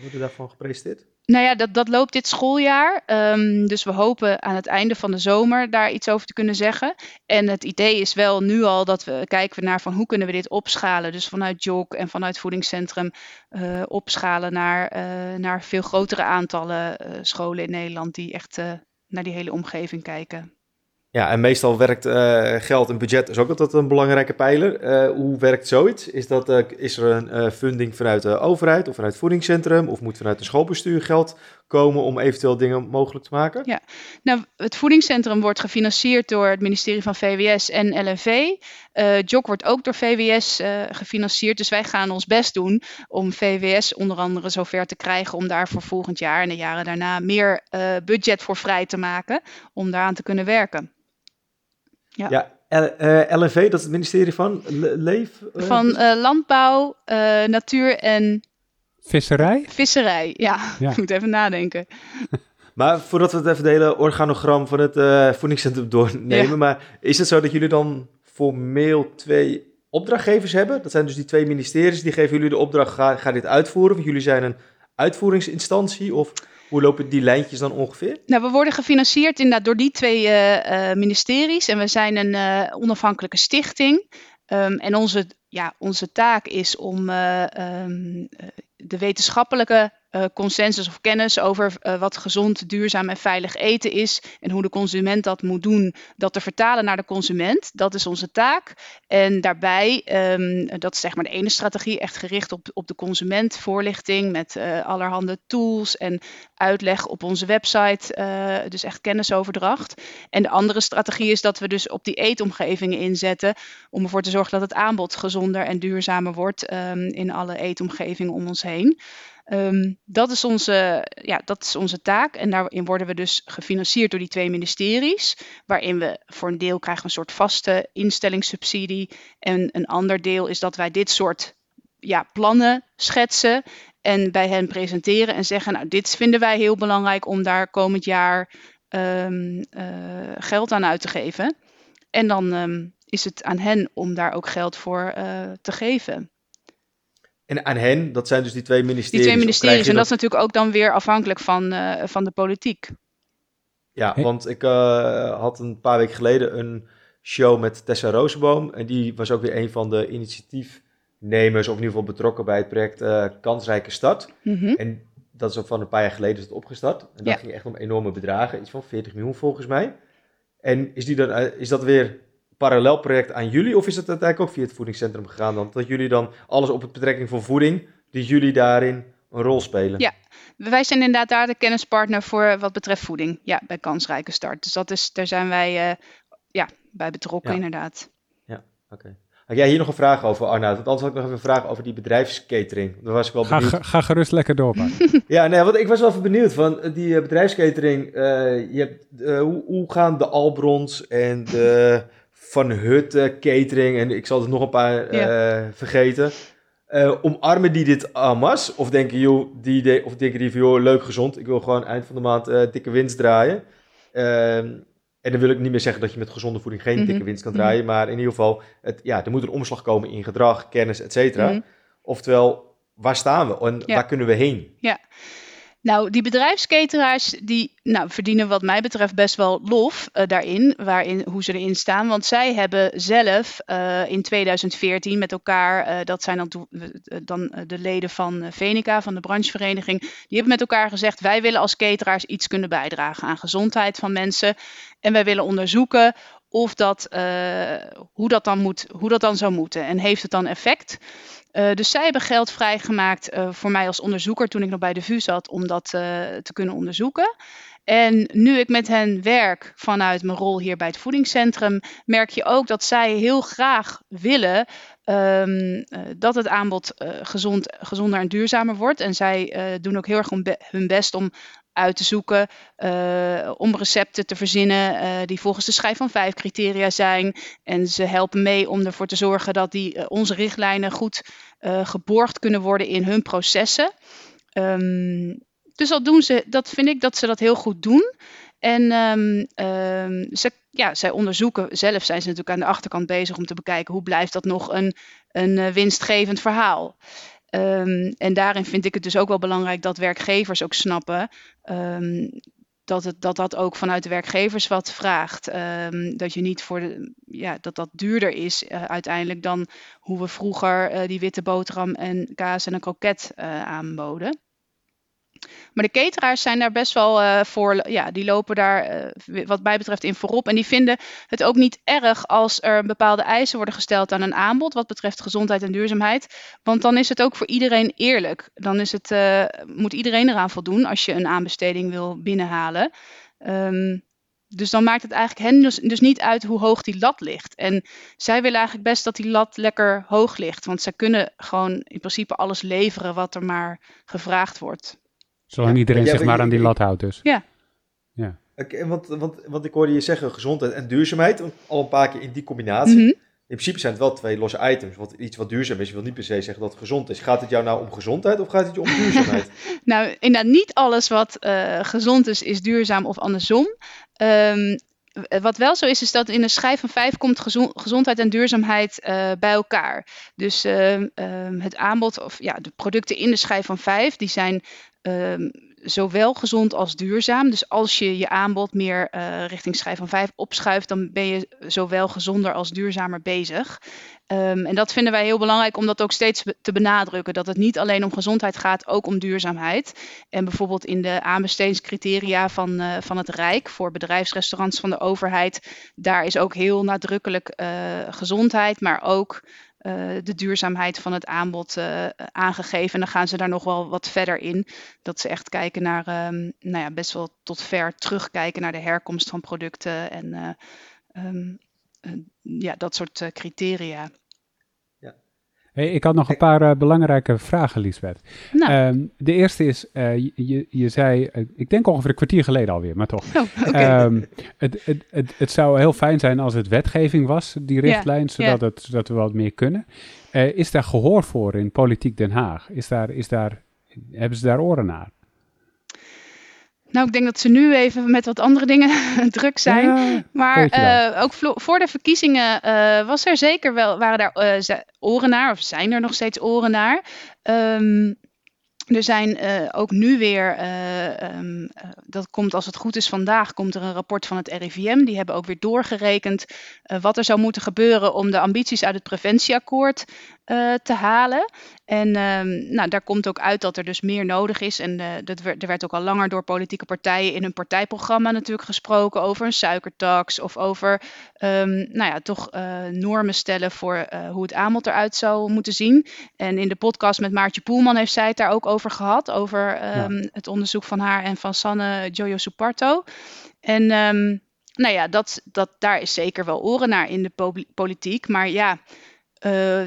Worden daarvan gepresenteerd? Nou ja, dat, dat loopt dit schooljaar. Um, dus we hopen aan het einde van de zomer daar iets over te kunnen zeggen. En het idee is wel nu al dat we kijken naar van hoe kunnen we dit opschalen. Dus vanuit JOK en vanuit voedingscentrum uh, opschalen naar, uh, naar veel grotere aantallen uh, scholen in Nederland die echt naar die hele omgeving kijken. Ja, en meestal werkt uh, geld en budget is ook altijd een belangrijke pijler. Uh, hoe werkt zoiets? Is, dat, uh, is er een funding vanuit de overheid of vanuit het voedingscentrum? Of moet vanuit het schoolbestuur geld komen om eventueel dingen mogelijk te maken? Ja, nou, het voedingscentrum wordt gefinancierd door het ministerie van VWS en LNV. JOK wordt ook door VWS gefinancierd. Dus wij gaan ons best doen om VWS onder andere zover te krijgen om daar voor volgend jaar en de jaren daarna meer budget voor vrij te maken om daaraan te kunnen werken. Ja, ja LNV, eh, dat is het ministerie van Leef? Uh, van uh, Landbouw, Natuur en... Visserij? Visserij, ja. Ik moet even nadenken. maar voordat we het even de hele organogram van het voedingscentrum doornemen, maar is het zo dat jullie dan formeel twee opdrachtgevers hebben? Dat zijn dus die twee ministeries, die geven jullie de opdracht, ga, ga dit uitvoeren, want jullie zijn een uitvoeringsinstantie of... Hoe lopen die lijntjes dan ongeveer? Nou, we worden gefinancierd inderdaad door die twee uh, ministeries. En we zijn een uh, onafhankelijke stichting. Um, en onze, ja, onze taak is om um, de wetenschappelijke consensus of kennis over uh, wat gezond, duurzaam en veilig eten is en hoe de consument dat moet doen, dat te vertalen naar de consument. Dat is onze taak. En daarbij, um, dat is zeg maar de ene strategie, echt gericht op, op de consument, voorlichting met uh, allerhande tools en uitleg op onze website, dus echt kennisoverdracht. En de andere strategie is dat we dus op die eetomgevingen inzetten om ervoor te zorgen dat het aanbod gezonder en duurzamer wordt um, in alle eetomgevingen om ons heen. Um, dat, is onze, ja, dat is onze taak. En daarin worden we dus gefinancierd door die twee ministeries. Waarin we voor een deel krijgen een soort vaste instellingssubsidie. En een ander deel is dat wij dit soort ja, plannen schetsen. En bij hen presenteren en zeggen, nou dit vinden wij heel belangrijk om daar komend jaar um, uh, geld aan uit te geven. En dan um, is het aan hen om daar ook geld voor uh, te geven. En aan hen, dat zijn dus die twee ministeries. Die twee ministeries, en dat... is natuurlijk ook dan weer afhankelijk van, uh, van de politiek. Ja, want ik uh, had een paar weken geleden een show met Tessa Rozenboom. En die was ook weer een van de initiatiefnemers, of in ieder geval betrokken bij het project uh, Kansrijke Stad. Mm -hmm. En dat is ook van een paar jaar geleden is het opgestart. En dat ja. ging echt om enorme bedragen, iets van 40 miljoen volgens mij. En is, die dan, is dat weer parallel project aan jullie? Of is het uiteindelijk ook via het voedingscentrum gegaan dan? Dat jullie dan alles op het betrekking van voeding, die jullie daarin een rol spelen? Ja, wij zijn inderdaad daar de kennispartner voor wat betreft voeding. Ja, bij Kansrijke Start. Dus dat is, daar zijn wij uh, ja, bij betrokken inderdaad. Ja, oké. Had jij hier nog een vraag over, Arnoud? Want anders had ik nog even een vraag over die bedrijfscatering. Daar was ik wel ga, benieuwd. Ga, gerust lekker door, ja, nee, want ik was wel even benieuwd van eh, die bedrijfscatering. Uh, je hebt, uh, hoe, hoe, gaan de Albrons en de van Hutte, catering en ik zal er nog een paar ja. uh, vergeten. Uh, omarmen die dit amas? Of denken, joh, die of denken die van, joh, leuk, gezond. Ik wil gewoon eind van de maand uh, dikke winst draaien. Ehm, en dan wil ik niet meer zeggen dat je met gezonde voeding geen mm -hmm. dikke winst kan draaien. Mm -hmm. Maar in ieder geval, het, ja, er moet een omslag komen in gedrag, kennis, et cetera. Mm -hmm. Oftewel, waar staan we en ja. waar kunnen we heen? Ja. Nou, die bedrijfsketeraars die nou, verdienen wat mij betreft best wel lof uh, daarin, waarin, hoe ze erin staan. Want zij hebben zelf uh, in 2014 met elkaar, uh, dat zijn dan, dan de leden van Venica, van de branchevereniging, die hebben met elkaar gezegd, wij willen als cateraars iets kunnen bijdragen aan gezondheid van mensen. En wij willen onderzoeken of dat, hoe, dat dan moet, hoe dat dan zou moeten. En heeft het dan effect? Dus zij hebben geld vrijgemaakt voor mij als onderzoeker toen ik nog bij de VU zat om dat te kunnen onderzoeken. En nu ik met hen werk vanuit mijn rol hier bij het voedingscentrum, merk je ook dat zij heel graag willen um, dat het aanbod gezond, gezonder en duurzamer wordt. En zij doen ook heel erg hun best om uit te zoeken, om recepten te verzinnen die volgens de schijf van vijf criteria zijn. En ze helpen mee om ervoor te zorgen dat die, onze richtlijnen goed geborgd kunnen worden in hun processen. Um, dus dat doen ze, dat vind ik dat ze dat heel goed doen. En um, um, ze, ja, zij onderzoeken, zelf zijn ze natuurlijk aan de achterkant bezig om te bekijken hoe blijft dat nog een, een winstgevend verhaal. Um, en daarin vind ik het dus ook wel belangrijk dat werkgevers ook snappen dat, het, dat dat ook vanuit de werkgevers wat vraagt. dat je niet voor de, ja, dat dat duurder is uh, uiteindelijk dan hoe we vroeger uh, die witte boterham en kaas en een kroket uh, aanboden. Maar de cateraars zijn daar best wel uh, voor, ja, die lopen daar uh, wat mij betreft in voorop. En die vinden het ook niet erg als er bepaalde eisen worden gesteld aan een aanbod wat betreft gezondheid en duurzaamheid. Want dan is het ook voor iedereen eerlijk. Dan is het, uh, moet iedereen eraan voldoen als je een aanbesteding wil binnenhalen. Um, dus dan maakt het eigenlijk hen dus, dus, niet uit hoe hoog die lat ligt. En zij willen eigenlijk best dat die lat lekker hoog ligt. Want zij kunnen gewoon in principe alles leveren wat er maar gevraagd wordt. Zolang iedereen zich maar aan die lat houdt dus. Ja. ja. Okay, want, want, want ik hoorde je zeggen gezondheid en duurzaamheid, al een paar keer in die combinatie. Mhm. In principe zijn het wel twee losse items. Want iets wat duurzaam is, wil niet per se zeggen dat het gezond is. Gaat het jou nou om gezondheid of gaat het je om duurzaamheid? nou, inderdaad, niet alles wat uh, gezond is, is duurzaam of andersom. Um, wat wel zo is, is dat in een schijf van vijf komt gezondheid en duurzaamheid uh, bij elkaar. Dus uh, uh, het aanbod, of ja, de producten in de schijf van vijf, die zijn um, zowel gezond als duurzaam. Dus als je je aanbod meer uh, richting schijf van 5 opschuift, dan ben je zowel gezonder als duurzamer bezig. Um, en dat vinden wij heel belangrijk om dat ook steeds te benadrukken. Dat het niet alleen om gezondheid gaat, ook om duurzaamheid. En bijvoorbeeld in de aanbestedingscriteria van, uh, van het Rijk voor bedrijfsrestaurants van de overheid, daar is ook heel nadrukkelijk uh, gezondheid, maar ook de duurzaamheid van het aanbod uh, aangegeven. En dan gaan ze daar nog wel wat verder in. Dat ze echt kijken naar, um, nou ja, best wel tot ver terugkijken naar de herkomst van producten en uh, um, ja, dat soort criteria. Hey, ik had nog een paar uh, belangrijke vragen, Lisbeth. Nou. Um, de eerste is, uh, je, je zei, uh, ik denk ongeveer een kwartier geleden alweer, maar toch. Oh, okay. um, het, het, het, het, zou heel fijn zijn als het wetgeving was, die richtlijn, yeah, zodat, yeah. Het, zodat we wat meer kunnen. is daar gehoor voor in Politiek Den Haag? Is daar, is daar, hebben ze daar oren naar? Nou, ik denk dat ze nu even met wat andere dingen druk zijn. maar uh, ook voor de verkiezingen uh, was er zeker wel, waren daar uh, oren naar, of zijn er nog steeds oren naar. Um, er zijn uh, ook nu weer, uh, um, uh, dat komt als het goed is vandaag, komt er een rapport van het RIVM. Die hebben ook weer doorgerekend wat er zou moeten gebeuren om de ambities uit het preventieakkoord te halen. En um, nou, daar komt ook uit dat er dus meer nodig is. En dat werd, er werd ook al langer door politieke partijen in hun partijprogramma natuurlijk gesproken over een suikertax of over um, nou ja, toch normen stellen voor hoe het aanbod eruit zou moeten zien. En in de podcast met Maartje Poelman heeft zij het daar ook over gehad. Over um, het onderzoek van haar en van Sanne Jojo Suparto. En nou ja, dat, dat, daar is zeker wel oren naar in de politiek. Maar ja, uh,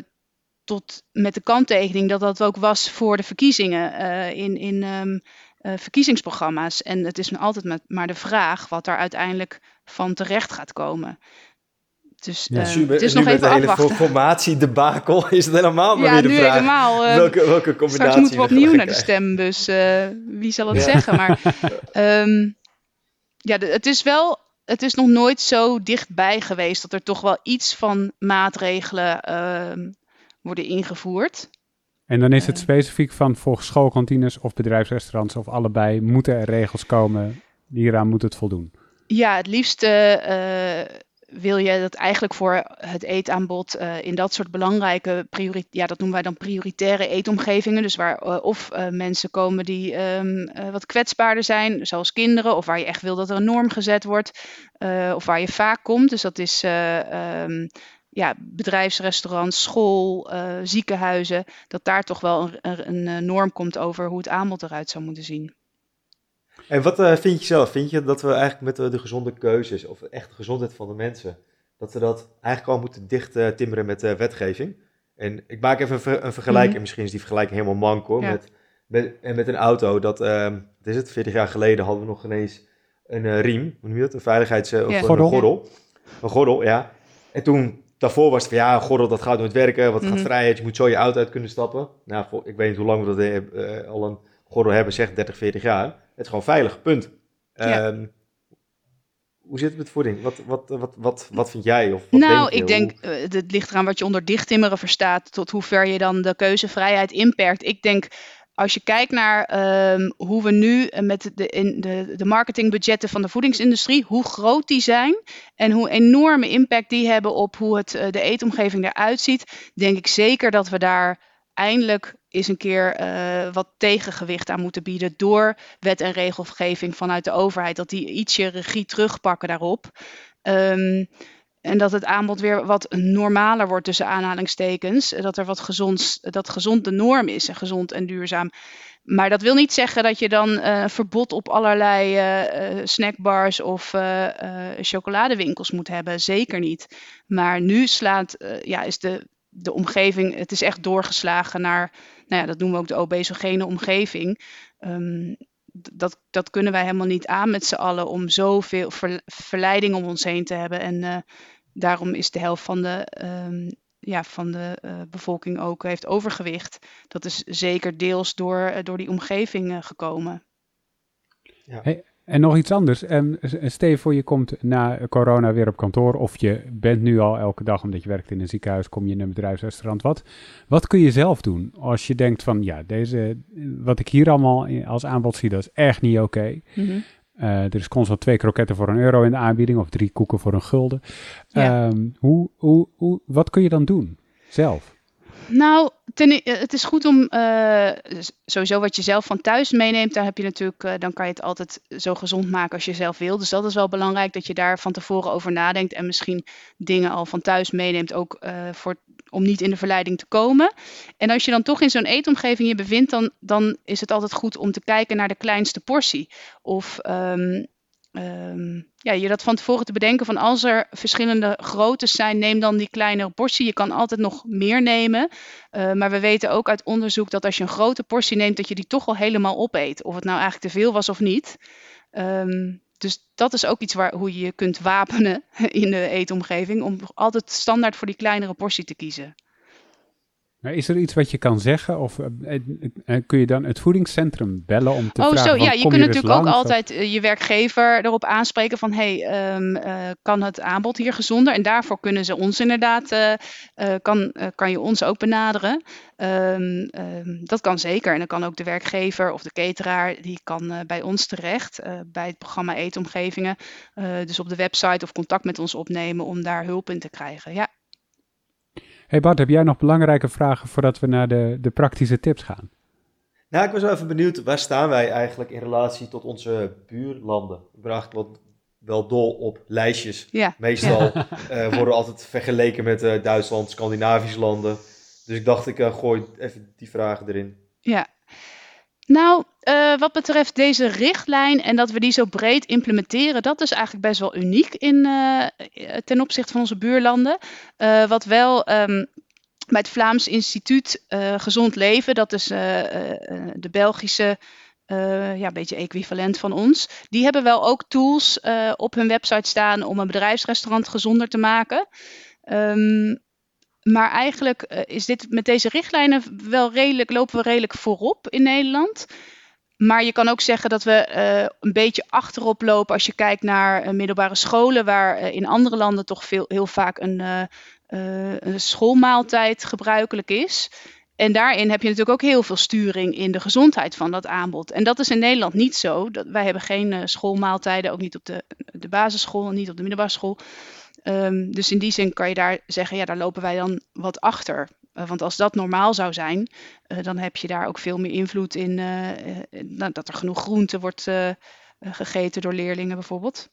tot met de kanttekening dat dat ook was voor de verkiezingen uh, in, in um, uh, verkiezingsprogramma's. En het is altijd met, maar de vraag wat er uiteindelijk van terecht gaat komen. Dus ja, uh, het is nog even de hele formatiedebakel is het helemaal maar ja, weer de vraag. Helemaal, uh, welke, welke combinatie straks moeten we opnieuw naar de stembus. Uh, wie zal het ja. zeggen? Maar um, ja, de, het is wel... Het is nog nooit zo dichtbij geweest dat er toch wel iets van maatregelen uh, worden ingevoerd. En dan is het specifiek van voor schoolkantines of bedrijfsrestaurants of allebei moeten er regels komen. Hieraan moet het voldoen. Ja, het liefst wil je dat eigenlijk voor het eetaanbod uh, in dat soort belangrijke, ja, dat noemen wij dan prioritaire eetomgevingen. Dus waar uh, of mensen komen die um, wat kwetsbaarder zijn, zoals kinderen, of waar je echt wil dat er een norm gezet wordt, of waar je vaak komt. Dus dat is um, ja, bedrijfsrestaurants, school, ziekenhuizen, dat daar toch wel een, een norm komt over hoe het aanbod eruit zou moeten zien. En wat uh, vind je zelf? Vind je dat we eigenlijk met de, de, gezonde keuzes, of echt de gezondheid van de mensen, dat we dat eigenlijk al moeten dicht uh, timmeren met uh, wetgeving? En ik maak even een, ver, een vergelijking, mm. misschien is die vergelijking helemaal mank hoor, met, met, en met een auto. Dat, ehm, wat is het, 40 jaar geleden hadden we nog ineens een riem, hoe noem je dat, een veiligheids... Yeah. Of, gordel. Een gordel. Een gordel, ja. En toen, daarvoor was het van ja, gordel dat gaat nooit werken, wat mm. gaat mhm. vrijheid, je moet zo je auto uit kunnen stappen. Nou, voor, ik weet niet hoe lang we dat al een gordel hebben, zeg 30, 40 jaar. Het is gewoon veilig, punt. Ehm, hoe zit het met voeding? Wat, wat, wat, wat, wat vind jij? Of wat nou, denk je? ik denk, uh, het ligt eraan wat je onder dichttimmeren verstaat, tot hoe ver je dan de keuzevrijheid inperkt. Ik denk, als je kijkt naar um, hoe we nu met de, in de, de marketingbudgetten van de voedingsindustrie, hoe groot die zijn en hoe enorme impact die hebben op hoe het, uh, de eetomgeving eruit ziet, denk ik zeker dat we daar eindelijk is een keer uh, wat tegengewicht aan moeten bieden door wet en regelgeving vanuit de overheid. Dat die ietsje regie terugpakken daarop. Um, en dat het aanbod weer wat normaler wordt tussen aanhalingstekens. Dat er wat gezond, dat gezond de norm is en gezond en duurzaam. Maar dat wil niet zeggen dat je dan uh, verbod op allerlei uh, snackbars of chocoladewinkels moet hebben. Zeker niet. Maar nu slaat, ja, is de de omgeving, het is echt doorgeslagen naar, nou ja, dat noemen we ook de obesogene omgeving. Um, dat, dat kunnen wij helemaal niet aan met z'n allen om zoveel ver, verleiding om ons heen te hebben. En uh, daarom is de helft van de, um, ja, van de uh, bevolking ook heeft overgewicht. Dat is zeker deels door, uh, door die omgeving gekomen. Ja. Hey, en nog iets anders. Um, voor je komt na corona weer op kantoor of je bent nu al elke dag omdat je werkt in een ziekenhuis, kom je in een bedrijfsrestaurant. Wat, wat kun je zelf doen als je denkt van ja, deze, wat ik hier allemaal als aanbod zie, dat is echt niet oké. Okay. Mm -hmm. uh, er is constant twee kroketten voor een euro in de aanbieding of drie koeken voor een gulden. Ja. Um, hoe, hoe, hoe, wat kun je dan doen zelf? Nou, ten, het is goed om uh, sowieso wat je zelf van thuis meeneemt. Daar heb je natuurlijk, uh, dan kan je het altijd zo gezond maken als je zelf wil. Dus dat is wel belangrijk dat je daar van tevoren over nadenkt en misschien dingen al van thuis meeneemt, ook voor, om niet in de verleiding te komen. En als je dan toch in zo'n eetomgeving je bevindt, dan, dan is het altijd goed om te kijken naar de kleinste portie. Of um, um, ja, je dat van tevoren te bedenken van als er verschillende groottes zijn, neem dan die kleinere portie. Je kan altijd nog meer nemen. Uh, maar we weten ook uit onderzoek dat als je een grote portie neemt, dat je die toch al helemaal opeet. Of het nou eigenlijk te veel was of niet. Um, dus dat is ook iets waar, hoe je je kunt wapenen in de eetomgeving. Om altijd standaard voor die kleinere portie te kiezen. Maar is er iets wat je kan zeggen? Of uh, kun je dan het voedingscentrum bellen om te oh, vragen? Oh, zo ja, je kunt natuurlijk ook altijd je werkgever erop aanspreken van: hey, um, uh, kan het aanbod hier gezonder? En daarvoor kunnen ze ons inderdaad, uh, kan, kan je ons ook benaderen. Um, um, dat kan zeker. En dan kan ook de werkgever of de cateraar, die kan bij ons terecht bij het programma Eetomgevingen. dus op de website of contact met ons opnemen om daar hulp in te krijgen. Ja. Hey Bart, heb jij nog belangrijke vragen voordat we naar de, de praktische tips gaan? Nou, ik was wel even benieuwd, waar staan wij eigenlijk in relatie tot onze buurlanden? Ik ben eigenlijk wel, wel dol op lijstjes. Ja. Meestal ja. Uh, worden altijd vergeleken met uh, Duitsland, Scandinavische landen. Dus ik dacht, ik uh, gooi even die vragen erin. Ja, nou, uh, wat betreft deze richtlijn en dat we die zo breed implementeren, dat is eigenlijk best wel uniek in, uh, ten opzichte van onze buurlanden. Wat wel um, bij het Vlaams Instituut Gezond Leven, dat is de Belgische ja, een beetje equivalent van ons. Die hebben wel ook tools op hun website staan om een bedrijfsrestaurant gezonder te maken. Um, maar eigenlijk uh, is dit met deze richtlijnen wel redelijk, lopen we redelijk voorop in Nederland. Maar je kan ook zeggen dat we uh, een beetje achterop lopen als je kijkt naar uh, middelbare scholen, waar in andere landen toch veel, heel vaak een, een schoolmaaltijd gebruikelijk is. En daarin heb je natuurlijk ook heel veel sturing in de gezondheid van dat aanbod. En dat is in Nederland niet zo. Dat, wij hebben geen schoolmaaltijden, ook niet op de, de basisschool, niet op de middelbare school. Ehm, dus in die zin kan je daar zeggen, ja, daar lopen wij dan wat achter. Uh, want als dat normaal zou zijn, uh, dan heb je daar ook veel meer invloed in uh, dat er genoeg groente wordt gegeten door leerlingen bijvoorbeeld.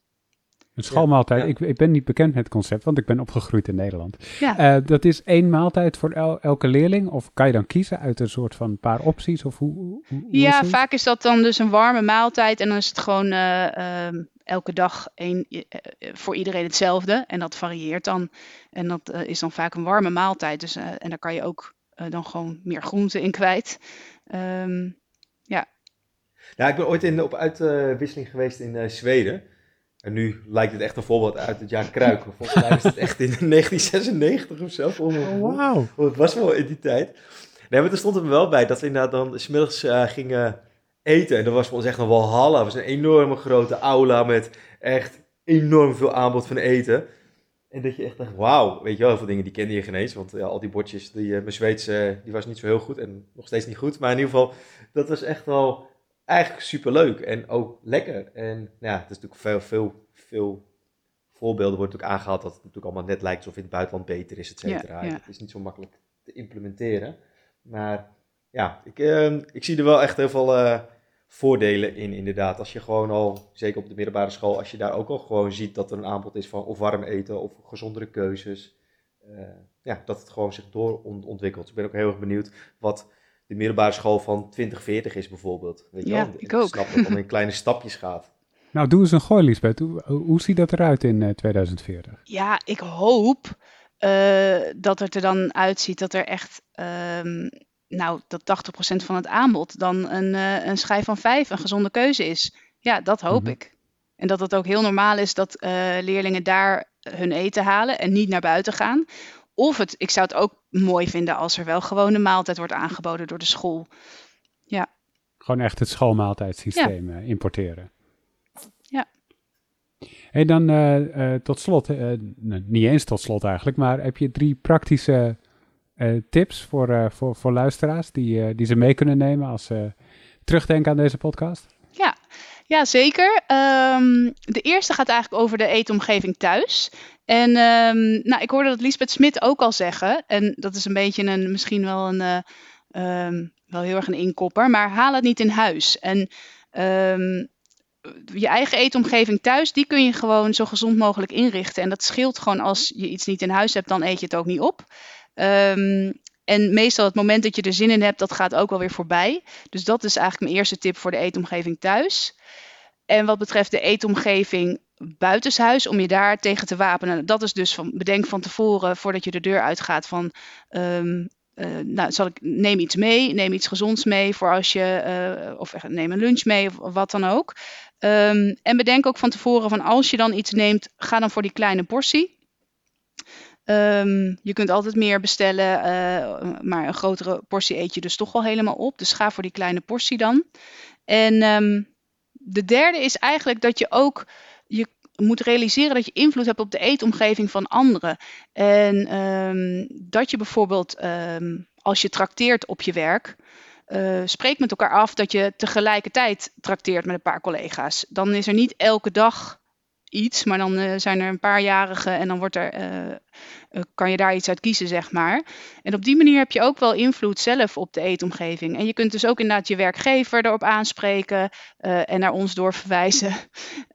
Een schoolmaaltijd, Ik, ik, ben niet bekend met het concept, want ik ben opgegroeid in Nederland. Ja. dat is één maaltijd voor elke leerling? Of kan je dan kiezen uit een soort van paar opties? Of hoe, hoe, ja, vaak is dat dan dus een warme maaltijd en dan is het gewoon ehm, elke dag één, eh, eh, voor iedereen hetzelfde. En dat varieert dan. En dat eh, is dan vaak een warme maaltijd. Dus, en daar kan je ook dan gewoon meer groenten in kwijt. Um, ja. Ja, ik ben ooit in, op uitwisseling geweest in Zweden. En nu lijkt het echt een voorbeeld uit het jaar Kruik. Volgens mij is het echt in 1996 of zo. Oh, wauw. Het was wel in die tijd. Nee, maar er stond er wel bij dat we inderdaad dan smiddags uh, gingen eten. En dat was voor ons echt een walhalla. Het was een enorme grote aula met echt enorm veel aanbod van eten. En dat je echt dacht, wauw, weet je wel, heel veel dingen die kende je geen eens. Want ja, al die bordjes, die, uh, mijn Zweeds, uh, die was niet zo heel goed en nog steeds niet goed. Maar in ieder geval, dat was echt wel eigenlijk super leuk en ook lekker. En nou ja, het is natuurlijk veel, veel, veel voorbeelden wordt natuurlijk aangehaald dat het natuurlijk allemaal net lijkt alsof in het buitenland beter is, et cetera. Het is niet zo makkelijk te implementeren. Maar ja, ik, uh, ik zie er wel echt heel veel voordelen in, inderdaad. Als je gewoon al, zeker op de middelbare school, als je daar ook al gewoon ziet dat er een aanbod is van of warm eten of gezondere keuzes. Uh, ja, dat het gewoon zich doorontwikkelt. Dus ik ben ook heel erg benieuwd wat de middelbare school van 2040 is bijvoorbeeld. Weet je ja, wel? ik ook. snap dat het om in kleine stapjes gaat. Nou, doe eens een gooi, Lisbeth. Hoe, hoe ziet dat eruit in uh, eh, 2040? Ja, ik hoop uh, dat het er dan uitziet dat er echt um, nou, dat 80% van het aanbod dan een, uh, een schijf van vijf een gezonde keuze is. Ja, dat hoop mhm. ik. En dat het ook heel normaal is dat uh, leerlingen daar hun eten halen en niet naar buiten gaan. Of het, ik zou het ook mooi vinden als er wel gewoon een maaltijd wordt aangeboden door de school. Ja. Gewoon echt het schoolmaaltijdsysteem ja. uh, importeren. Ja. Hey, dan uh, tot slot, niet eens tot slot eigenlijk, maar heb je drie praktische tips voor, voor, voor luisteraars die, die ze mee kunnen nemen als ze terugdenken aan deze podcast? Ja, ja zeker. Um, de eerste gaat eigenlijk over de eetomgeving thuis. En um, nou, ik hoorde dat Lisbeth Smit ook al zeggen. En dat is een beetje een, misschien wel een, um, wel heel erg een inkopper. Maar haal het niet in huis. En je eigen eetomgeving thuis, die kun je gewoon zo gezond mogelijk inrichten. En dat scheelt gewoon als je iets niet in huis hebt, dan eet je het ook niet op. En meestal het moment dat je er zin in hebt, dat gaat ook wel weer voorbij. Dus dat is eigenlijk mijn eerste tip voor de eetomgeving thuis. En wat betreft de eetomgeving buitenshuis, om je daar tegen te wapenen. Dat is dus van bedenk van tevoren, voordat je de deur uitgaat, van um, uh, nou, zal ik, neem iets mee, neem iets gezonds mee voor als je, uh, of neem een lunch mee of, wat dan ook. Um, en bedenk ook van tevoren van als je dan iets neemt, ga dan voor die kleine portie. Um, je kunt altijd meer bestellen, maar een grotere portie eet je dus toch wel helemaal op. Dus ga voor die kleine portie dan. En de derde is eigenlijk dat je ook je moet realiseren dat je invloed hebt op de eetomgeving van anderen. En um, dat je bijvoorbeeld als je trakteert op je werk, uh, spreek met elkaar af dat je tegelijkertijd trakteert met een paar collega's. Dan is er niet elke dag iets, maar dan uh, zijn er een paar jarigen en dan wordt er, uh, kan je daar iets uit kiezen, zeg maar. En op die manier heb je ook wel invloed zelf op de eetomgeving. En je kunt dus ook inderdaad je werkgever erop aanspreken en naar ons doorverwijzen.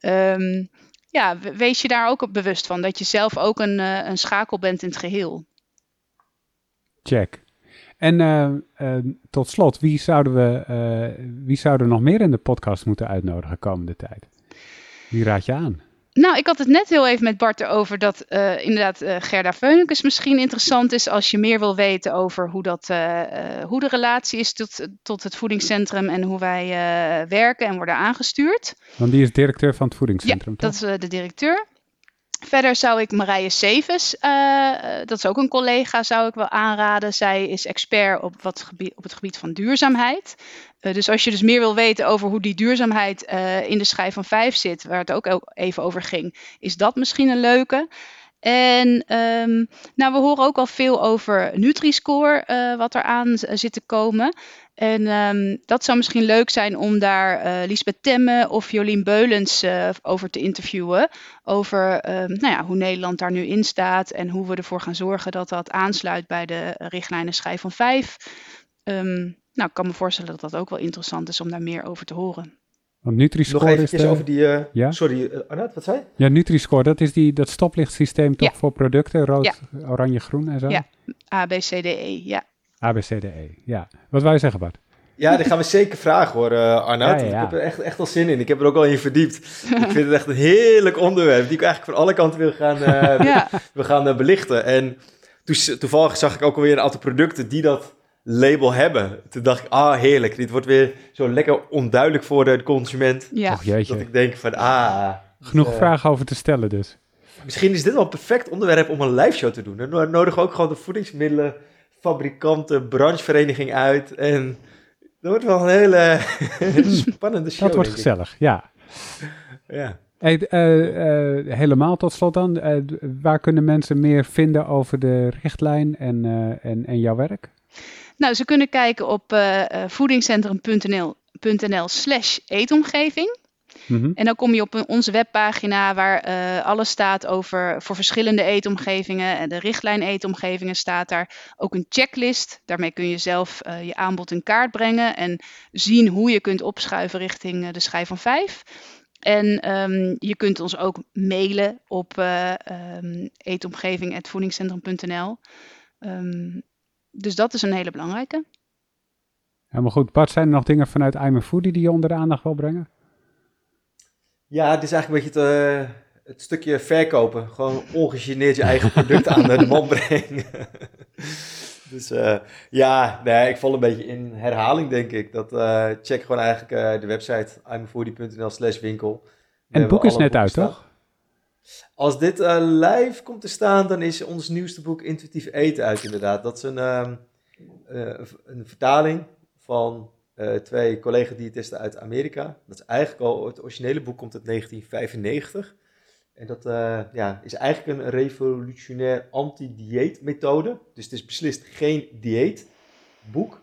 um, ja, wees je daar ook op bewust van, dat je zelf ook een, een schakel bent in het geheel. Check. En tot slot, wie zouden, we, wie zouden nog meer in de podcast moeten uitnodigen komende tijd? Wie raad je aan? Nou, ik had het net heel even met Bart erover dat uh, inderdaad uh, Gerda Veunekes misschien interessant is als je meer wil weten over hoe, dat, uh, hoe de relatie is tot, tot het voedingscentrum en hoe wij werken en worden aangestuurd. Want die is directeur van het voedingscentrum, ja, toch? dat is de directeur. Verder zou ik Marije Sevens, dat is ook een collega, zou ik wel aanraden. Zij is expert op, wat gebied, op het gebied van duurzaamheid. Uh, dus als je dus meer wil weten over hoe die duurzaamheid uh, in de schijf van 5 zit, waar het ook even over ging, is dat misschien een leuke. En ehm, nou, we horen ook al veel over Nutri-Score, uh, wat eraan zit te komen. En um, dat zou misschien leuk zijn om daar uh, Lisbeth Temme of Jolien Beulens over te interviewen. Over um, nou ja, hoe Nederland daar nu in staat en hoe we ervoor gaan zorgen dat dat aansluit bij de richtlijnen schijf van 5. Um, nou, ik kan me voorstellen dat dat ook wel interessant is om daar meer over te horen. Want Nutri-Score Nog eventjes over die... Uh, ja? Sorry, uh, wat zei je? Ja, Nutri-Score, dat is die, dat stoplichtsysteem toch ja. voor producten, rood, ja. oranje, groen en zo? Ja, A, B, C, D, E, ja. A, B, C, D, E, ja. Wat wou je zeggen, Bart? Ja, die gaan we zeker vragen hoor, uh, Arnoud. Ja, ja, Ik heb er echt, echt al zin in. Ik heb er ook al in verdiept. ik vind het echt een heerlijk onderwerp die ik eigenlijk van alle kanten wil gaan, uh, wil gaan uh, belichten. En toevallig zag ik ook alweer een aantal producten die dat label hebben. Toen dacht ik, ah heerlijk, dit wordt weer zo lekker onduidelijk voor de consument. Ja. Och, jeetje. Dat ik denk van, ah... Genoeg vragen over te stellen dus. Misschien is dit wel een perfect onderwerp om een live show te doen. Dan nodigen we ook gewoon de voedingsmiddelen fabrikanten, branchevereniging uit. En dat wordt wel een hele, spannende show. Dat wordt gezellig, ja. ja. Hey, uh, uh, helemaal tot slot dan, uh, waar kunnen mensen meer vinden over de richtlijn en, en, en jouw werk? Nou, ze kunnen kijken op voedingscentrum.nl slash eetomgeving. Mhm. En dan kom je op onze webpagina waar uh, alles staat over voor verschillende eetomgevingen. En de richtlijn eetomgevingen staat daar. Ook een checklist. Daarmee kun je zelf uh, je aanbod in kaart brengen en zien hoe je kunt opschuiven richting uh, de schijf van 5. En um, je kunt ons ook mailen op um, eetomgeving.voedingscentrum.nl. Um, dus dat is een hele belangrijke. Helemaal goed. Bart, zijn er nog dingen vanuit I'm a Foodie die je onder de aandacht wil brengen? Ja, het is eigenlijk een beetje het, uh, het stukje verkopen. Gewoon ongegeneerd je eigen product aan de man brengen. dus uh, ja, nee, ik val een beetje in herhaling, denk ik. Dat, uh, check gewoon eigenlijk de website imafoodie.nl slash winkel. En het boek is net uit, staan. toch? Als dit live komt te staan, dan is ons nieuwste boek Intuïtief Eten uit, inderdaad. Dat is een, ehm, een vertaling van uh, twee collega-diëtisten uit Amerika. Dat is eigenlijk al, het originele boek komt uit 1995. En dat uh, ja, is eigenlijk een revolutionair anti-dieetmethode. Dus het is beslist geen dieetboek.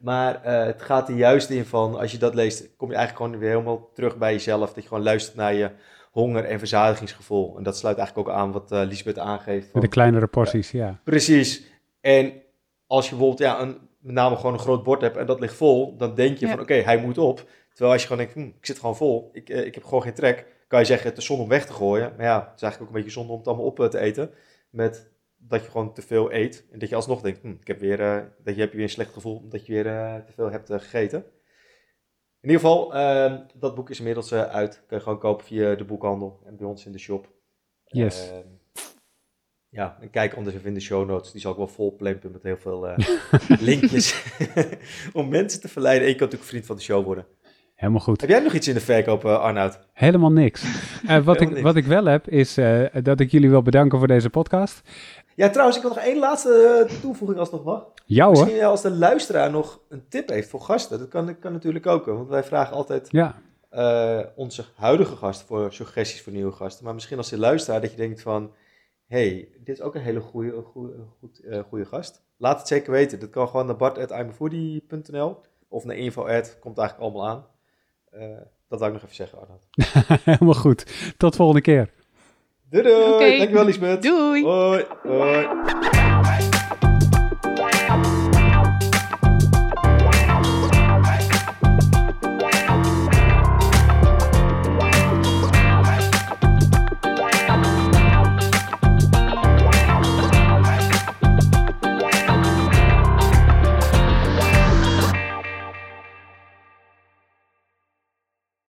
Maar uh, het gaat er juist in van, als je dat leest, kom je eigenlijk gewoon weer helemaal terug bij jezelf. Dat je gewoon luistert naar je honger- en verzadigingsgevoel. En dat sluit eigenlijk ook aan wat uh, Lisbeth aangeeft. Van, de kleinere porties, ja. Precies. En als je bijvoorbeeld ja, een met name gewoon een groot bord hebt en dat ligt vol, dan denk je van oké, hij moet op. Terwijl als je gewoon denkt, hm, ik zit gewoon vol, ik, eh, ik heb gewoon geen trek, kan je zeggen het is zonde om weg te gooien. Maar ja, het is eigenlijk ook een beetje zonde om het allemaal op eh, te eten. Met dat je gewoon te veel eet en dat je alsnog denkt, hm, ik heb weer, uh, dat je, heb je weer een slecht gevoel omdat je weer te veel hebt gegeten. In ieder geval, ehm, dat boek is inmiddels uit. Kun je gewoon kopen via de boekhandel en bij ons in de shop. Yes. Ehm, ja, en kijk anders even in de show notes. Die zal ik wel vol plempen met heel veel uh, linkjes. om mensen te verleiden. En je kan natuurlijk vriend van de show worden. Helemaal goed. Heb jij nog iets in de verkoop, uh, Arnoud? Helemaal niks. Uh, wat, ik, wat ik wel heb, is dat ik jullie wil bedanken voor deze podcast. Ja, trouwens, ik wil nog één laatste toevoeging als het nog mag. Jou Misschien hoor. als de luisteraar nog een tip heeft voor gasten. Dat kan, kan natuurlijk ook. Want wij vragen altijd ja. onze huidige gasten voor suggesties voor nieuwe gasten. Maar misschien als de luisteraar dat je denkt van hey, dit is ook een hele goede, goede, goed, goede gast. Laat het zeker weten. Dat kan gewoon naar bart.imafoodie.nl of naar info. Komt eigenlijk allemaal aan. Uh, dat wil ik nog even zeggen, Arnoud. Helemaal goed. Tot volgende keer. Doei doei. Okay. Dankjewel, Lisbeth. Doei. Hoi. Hoi.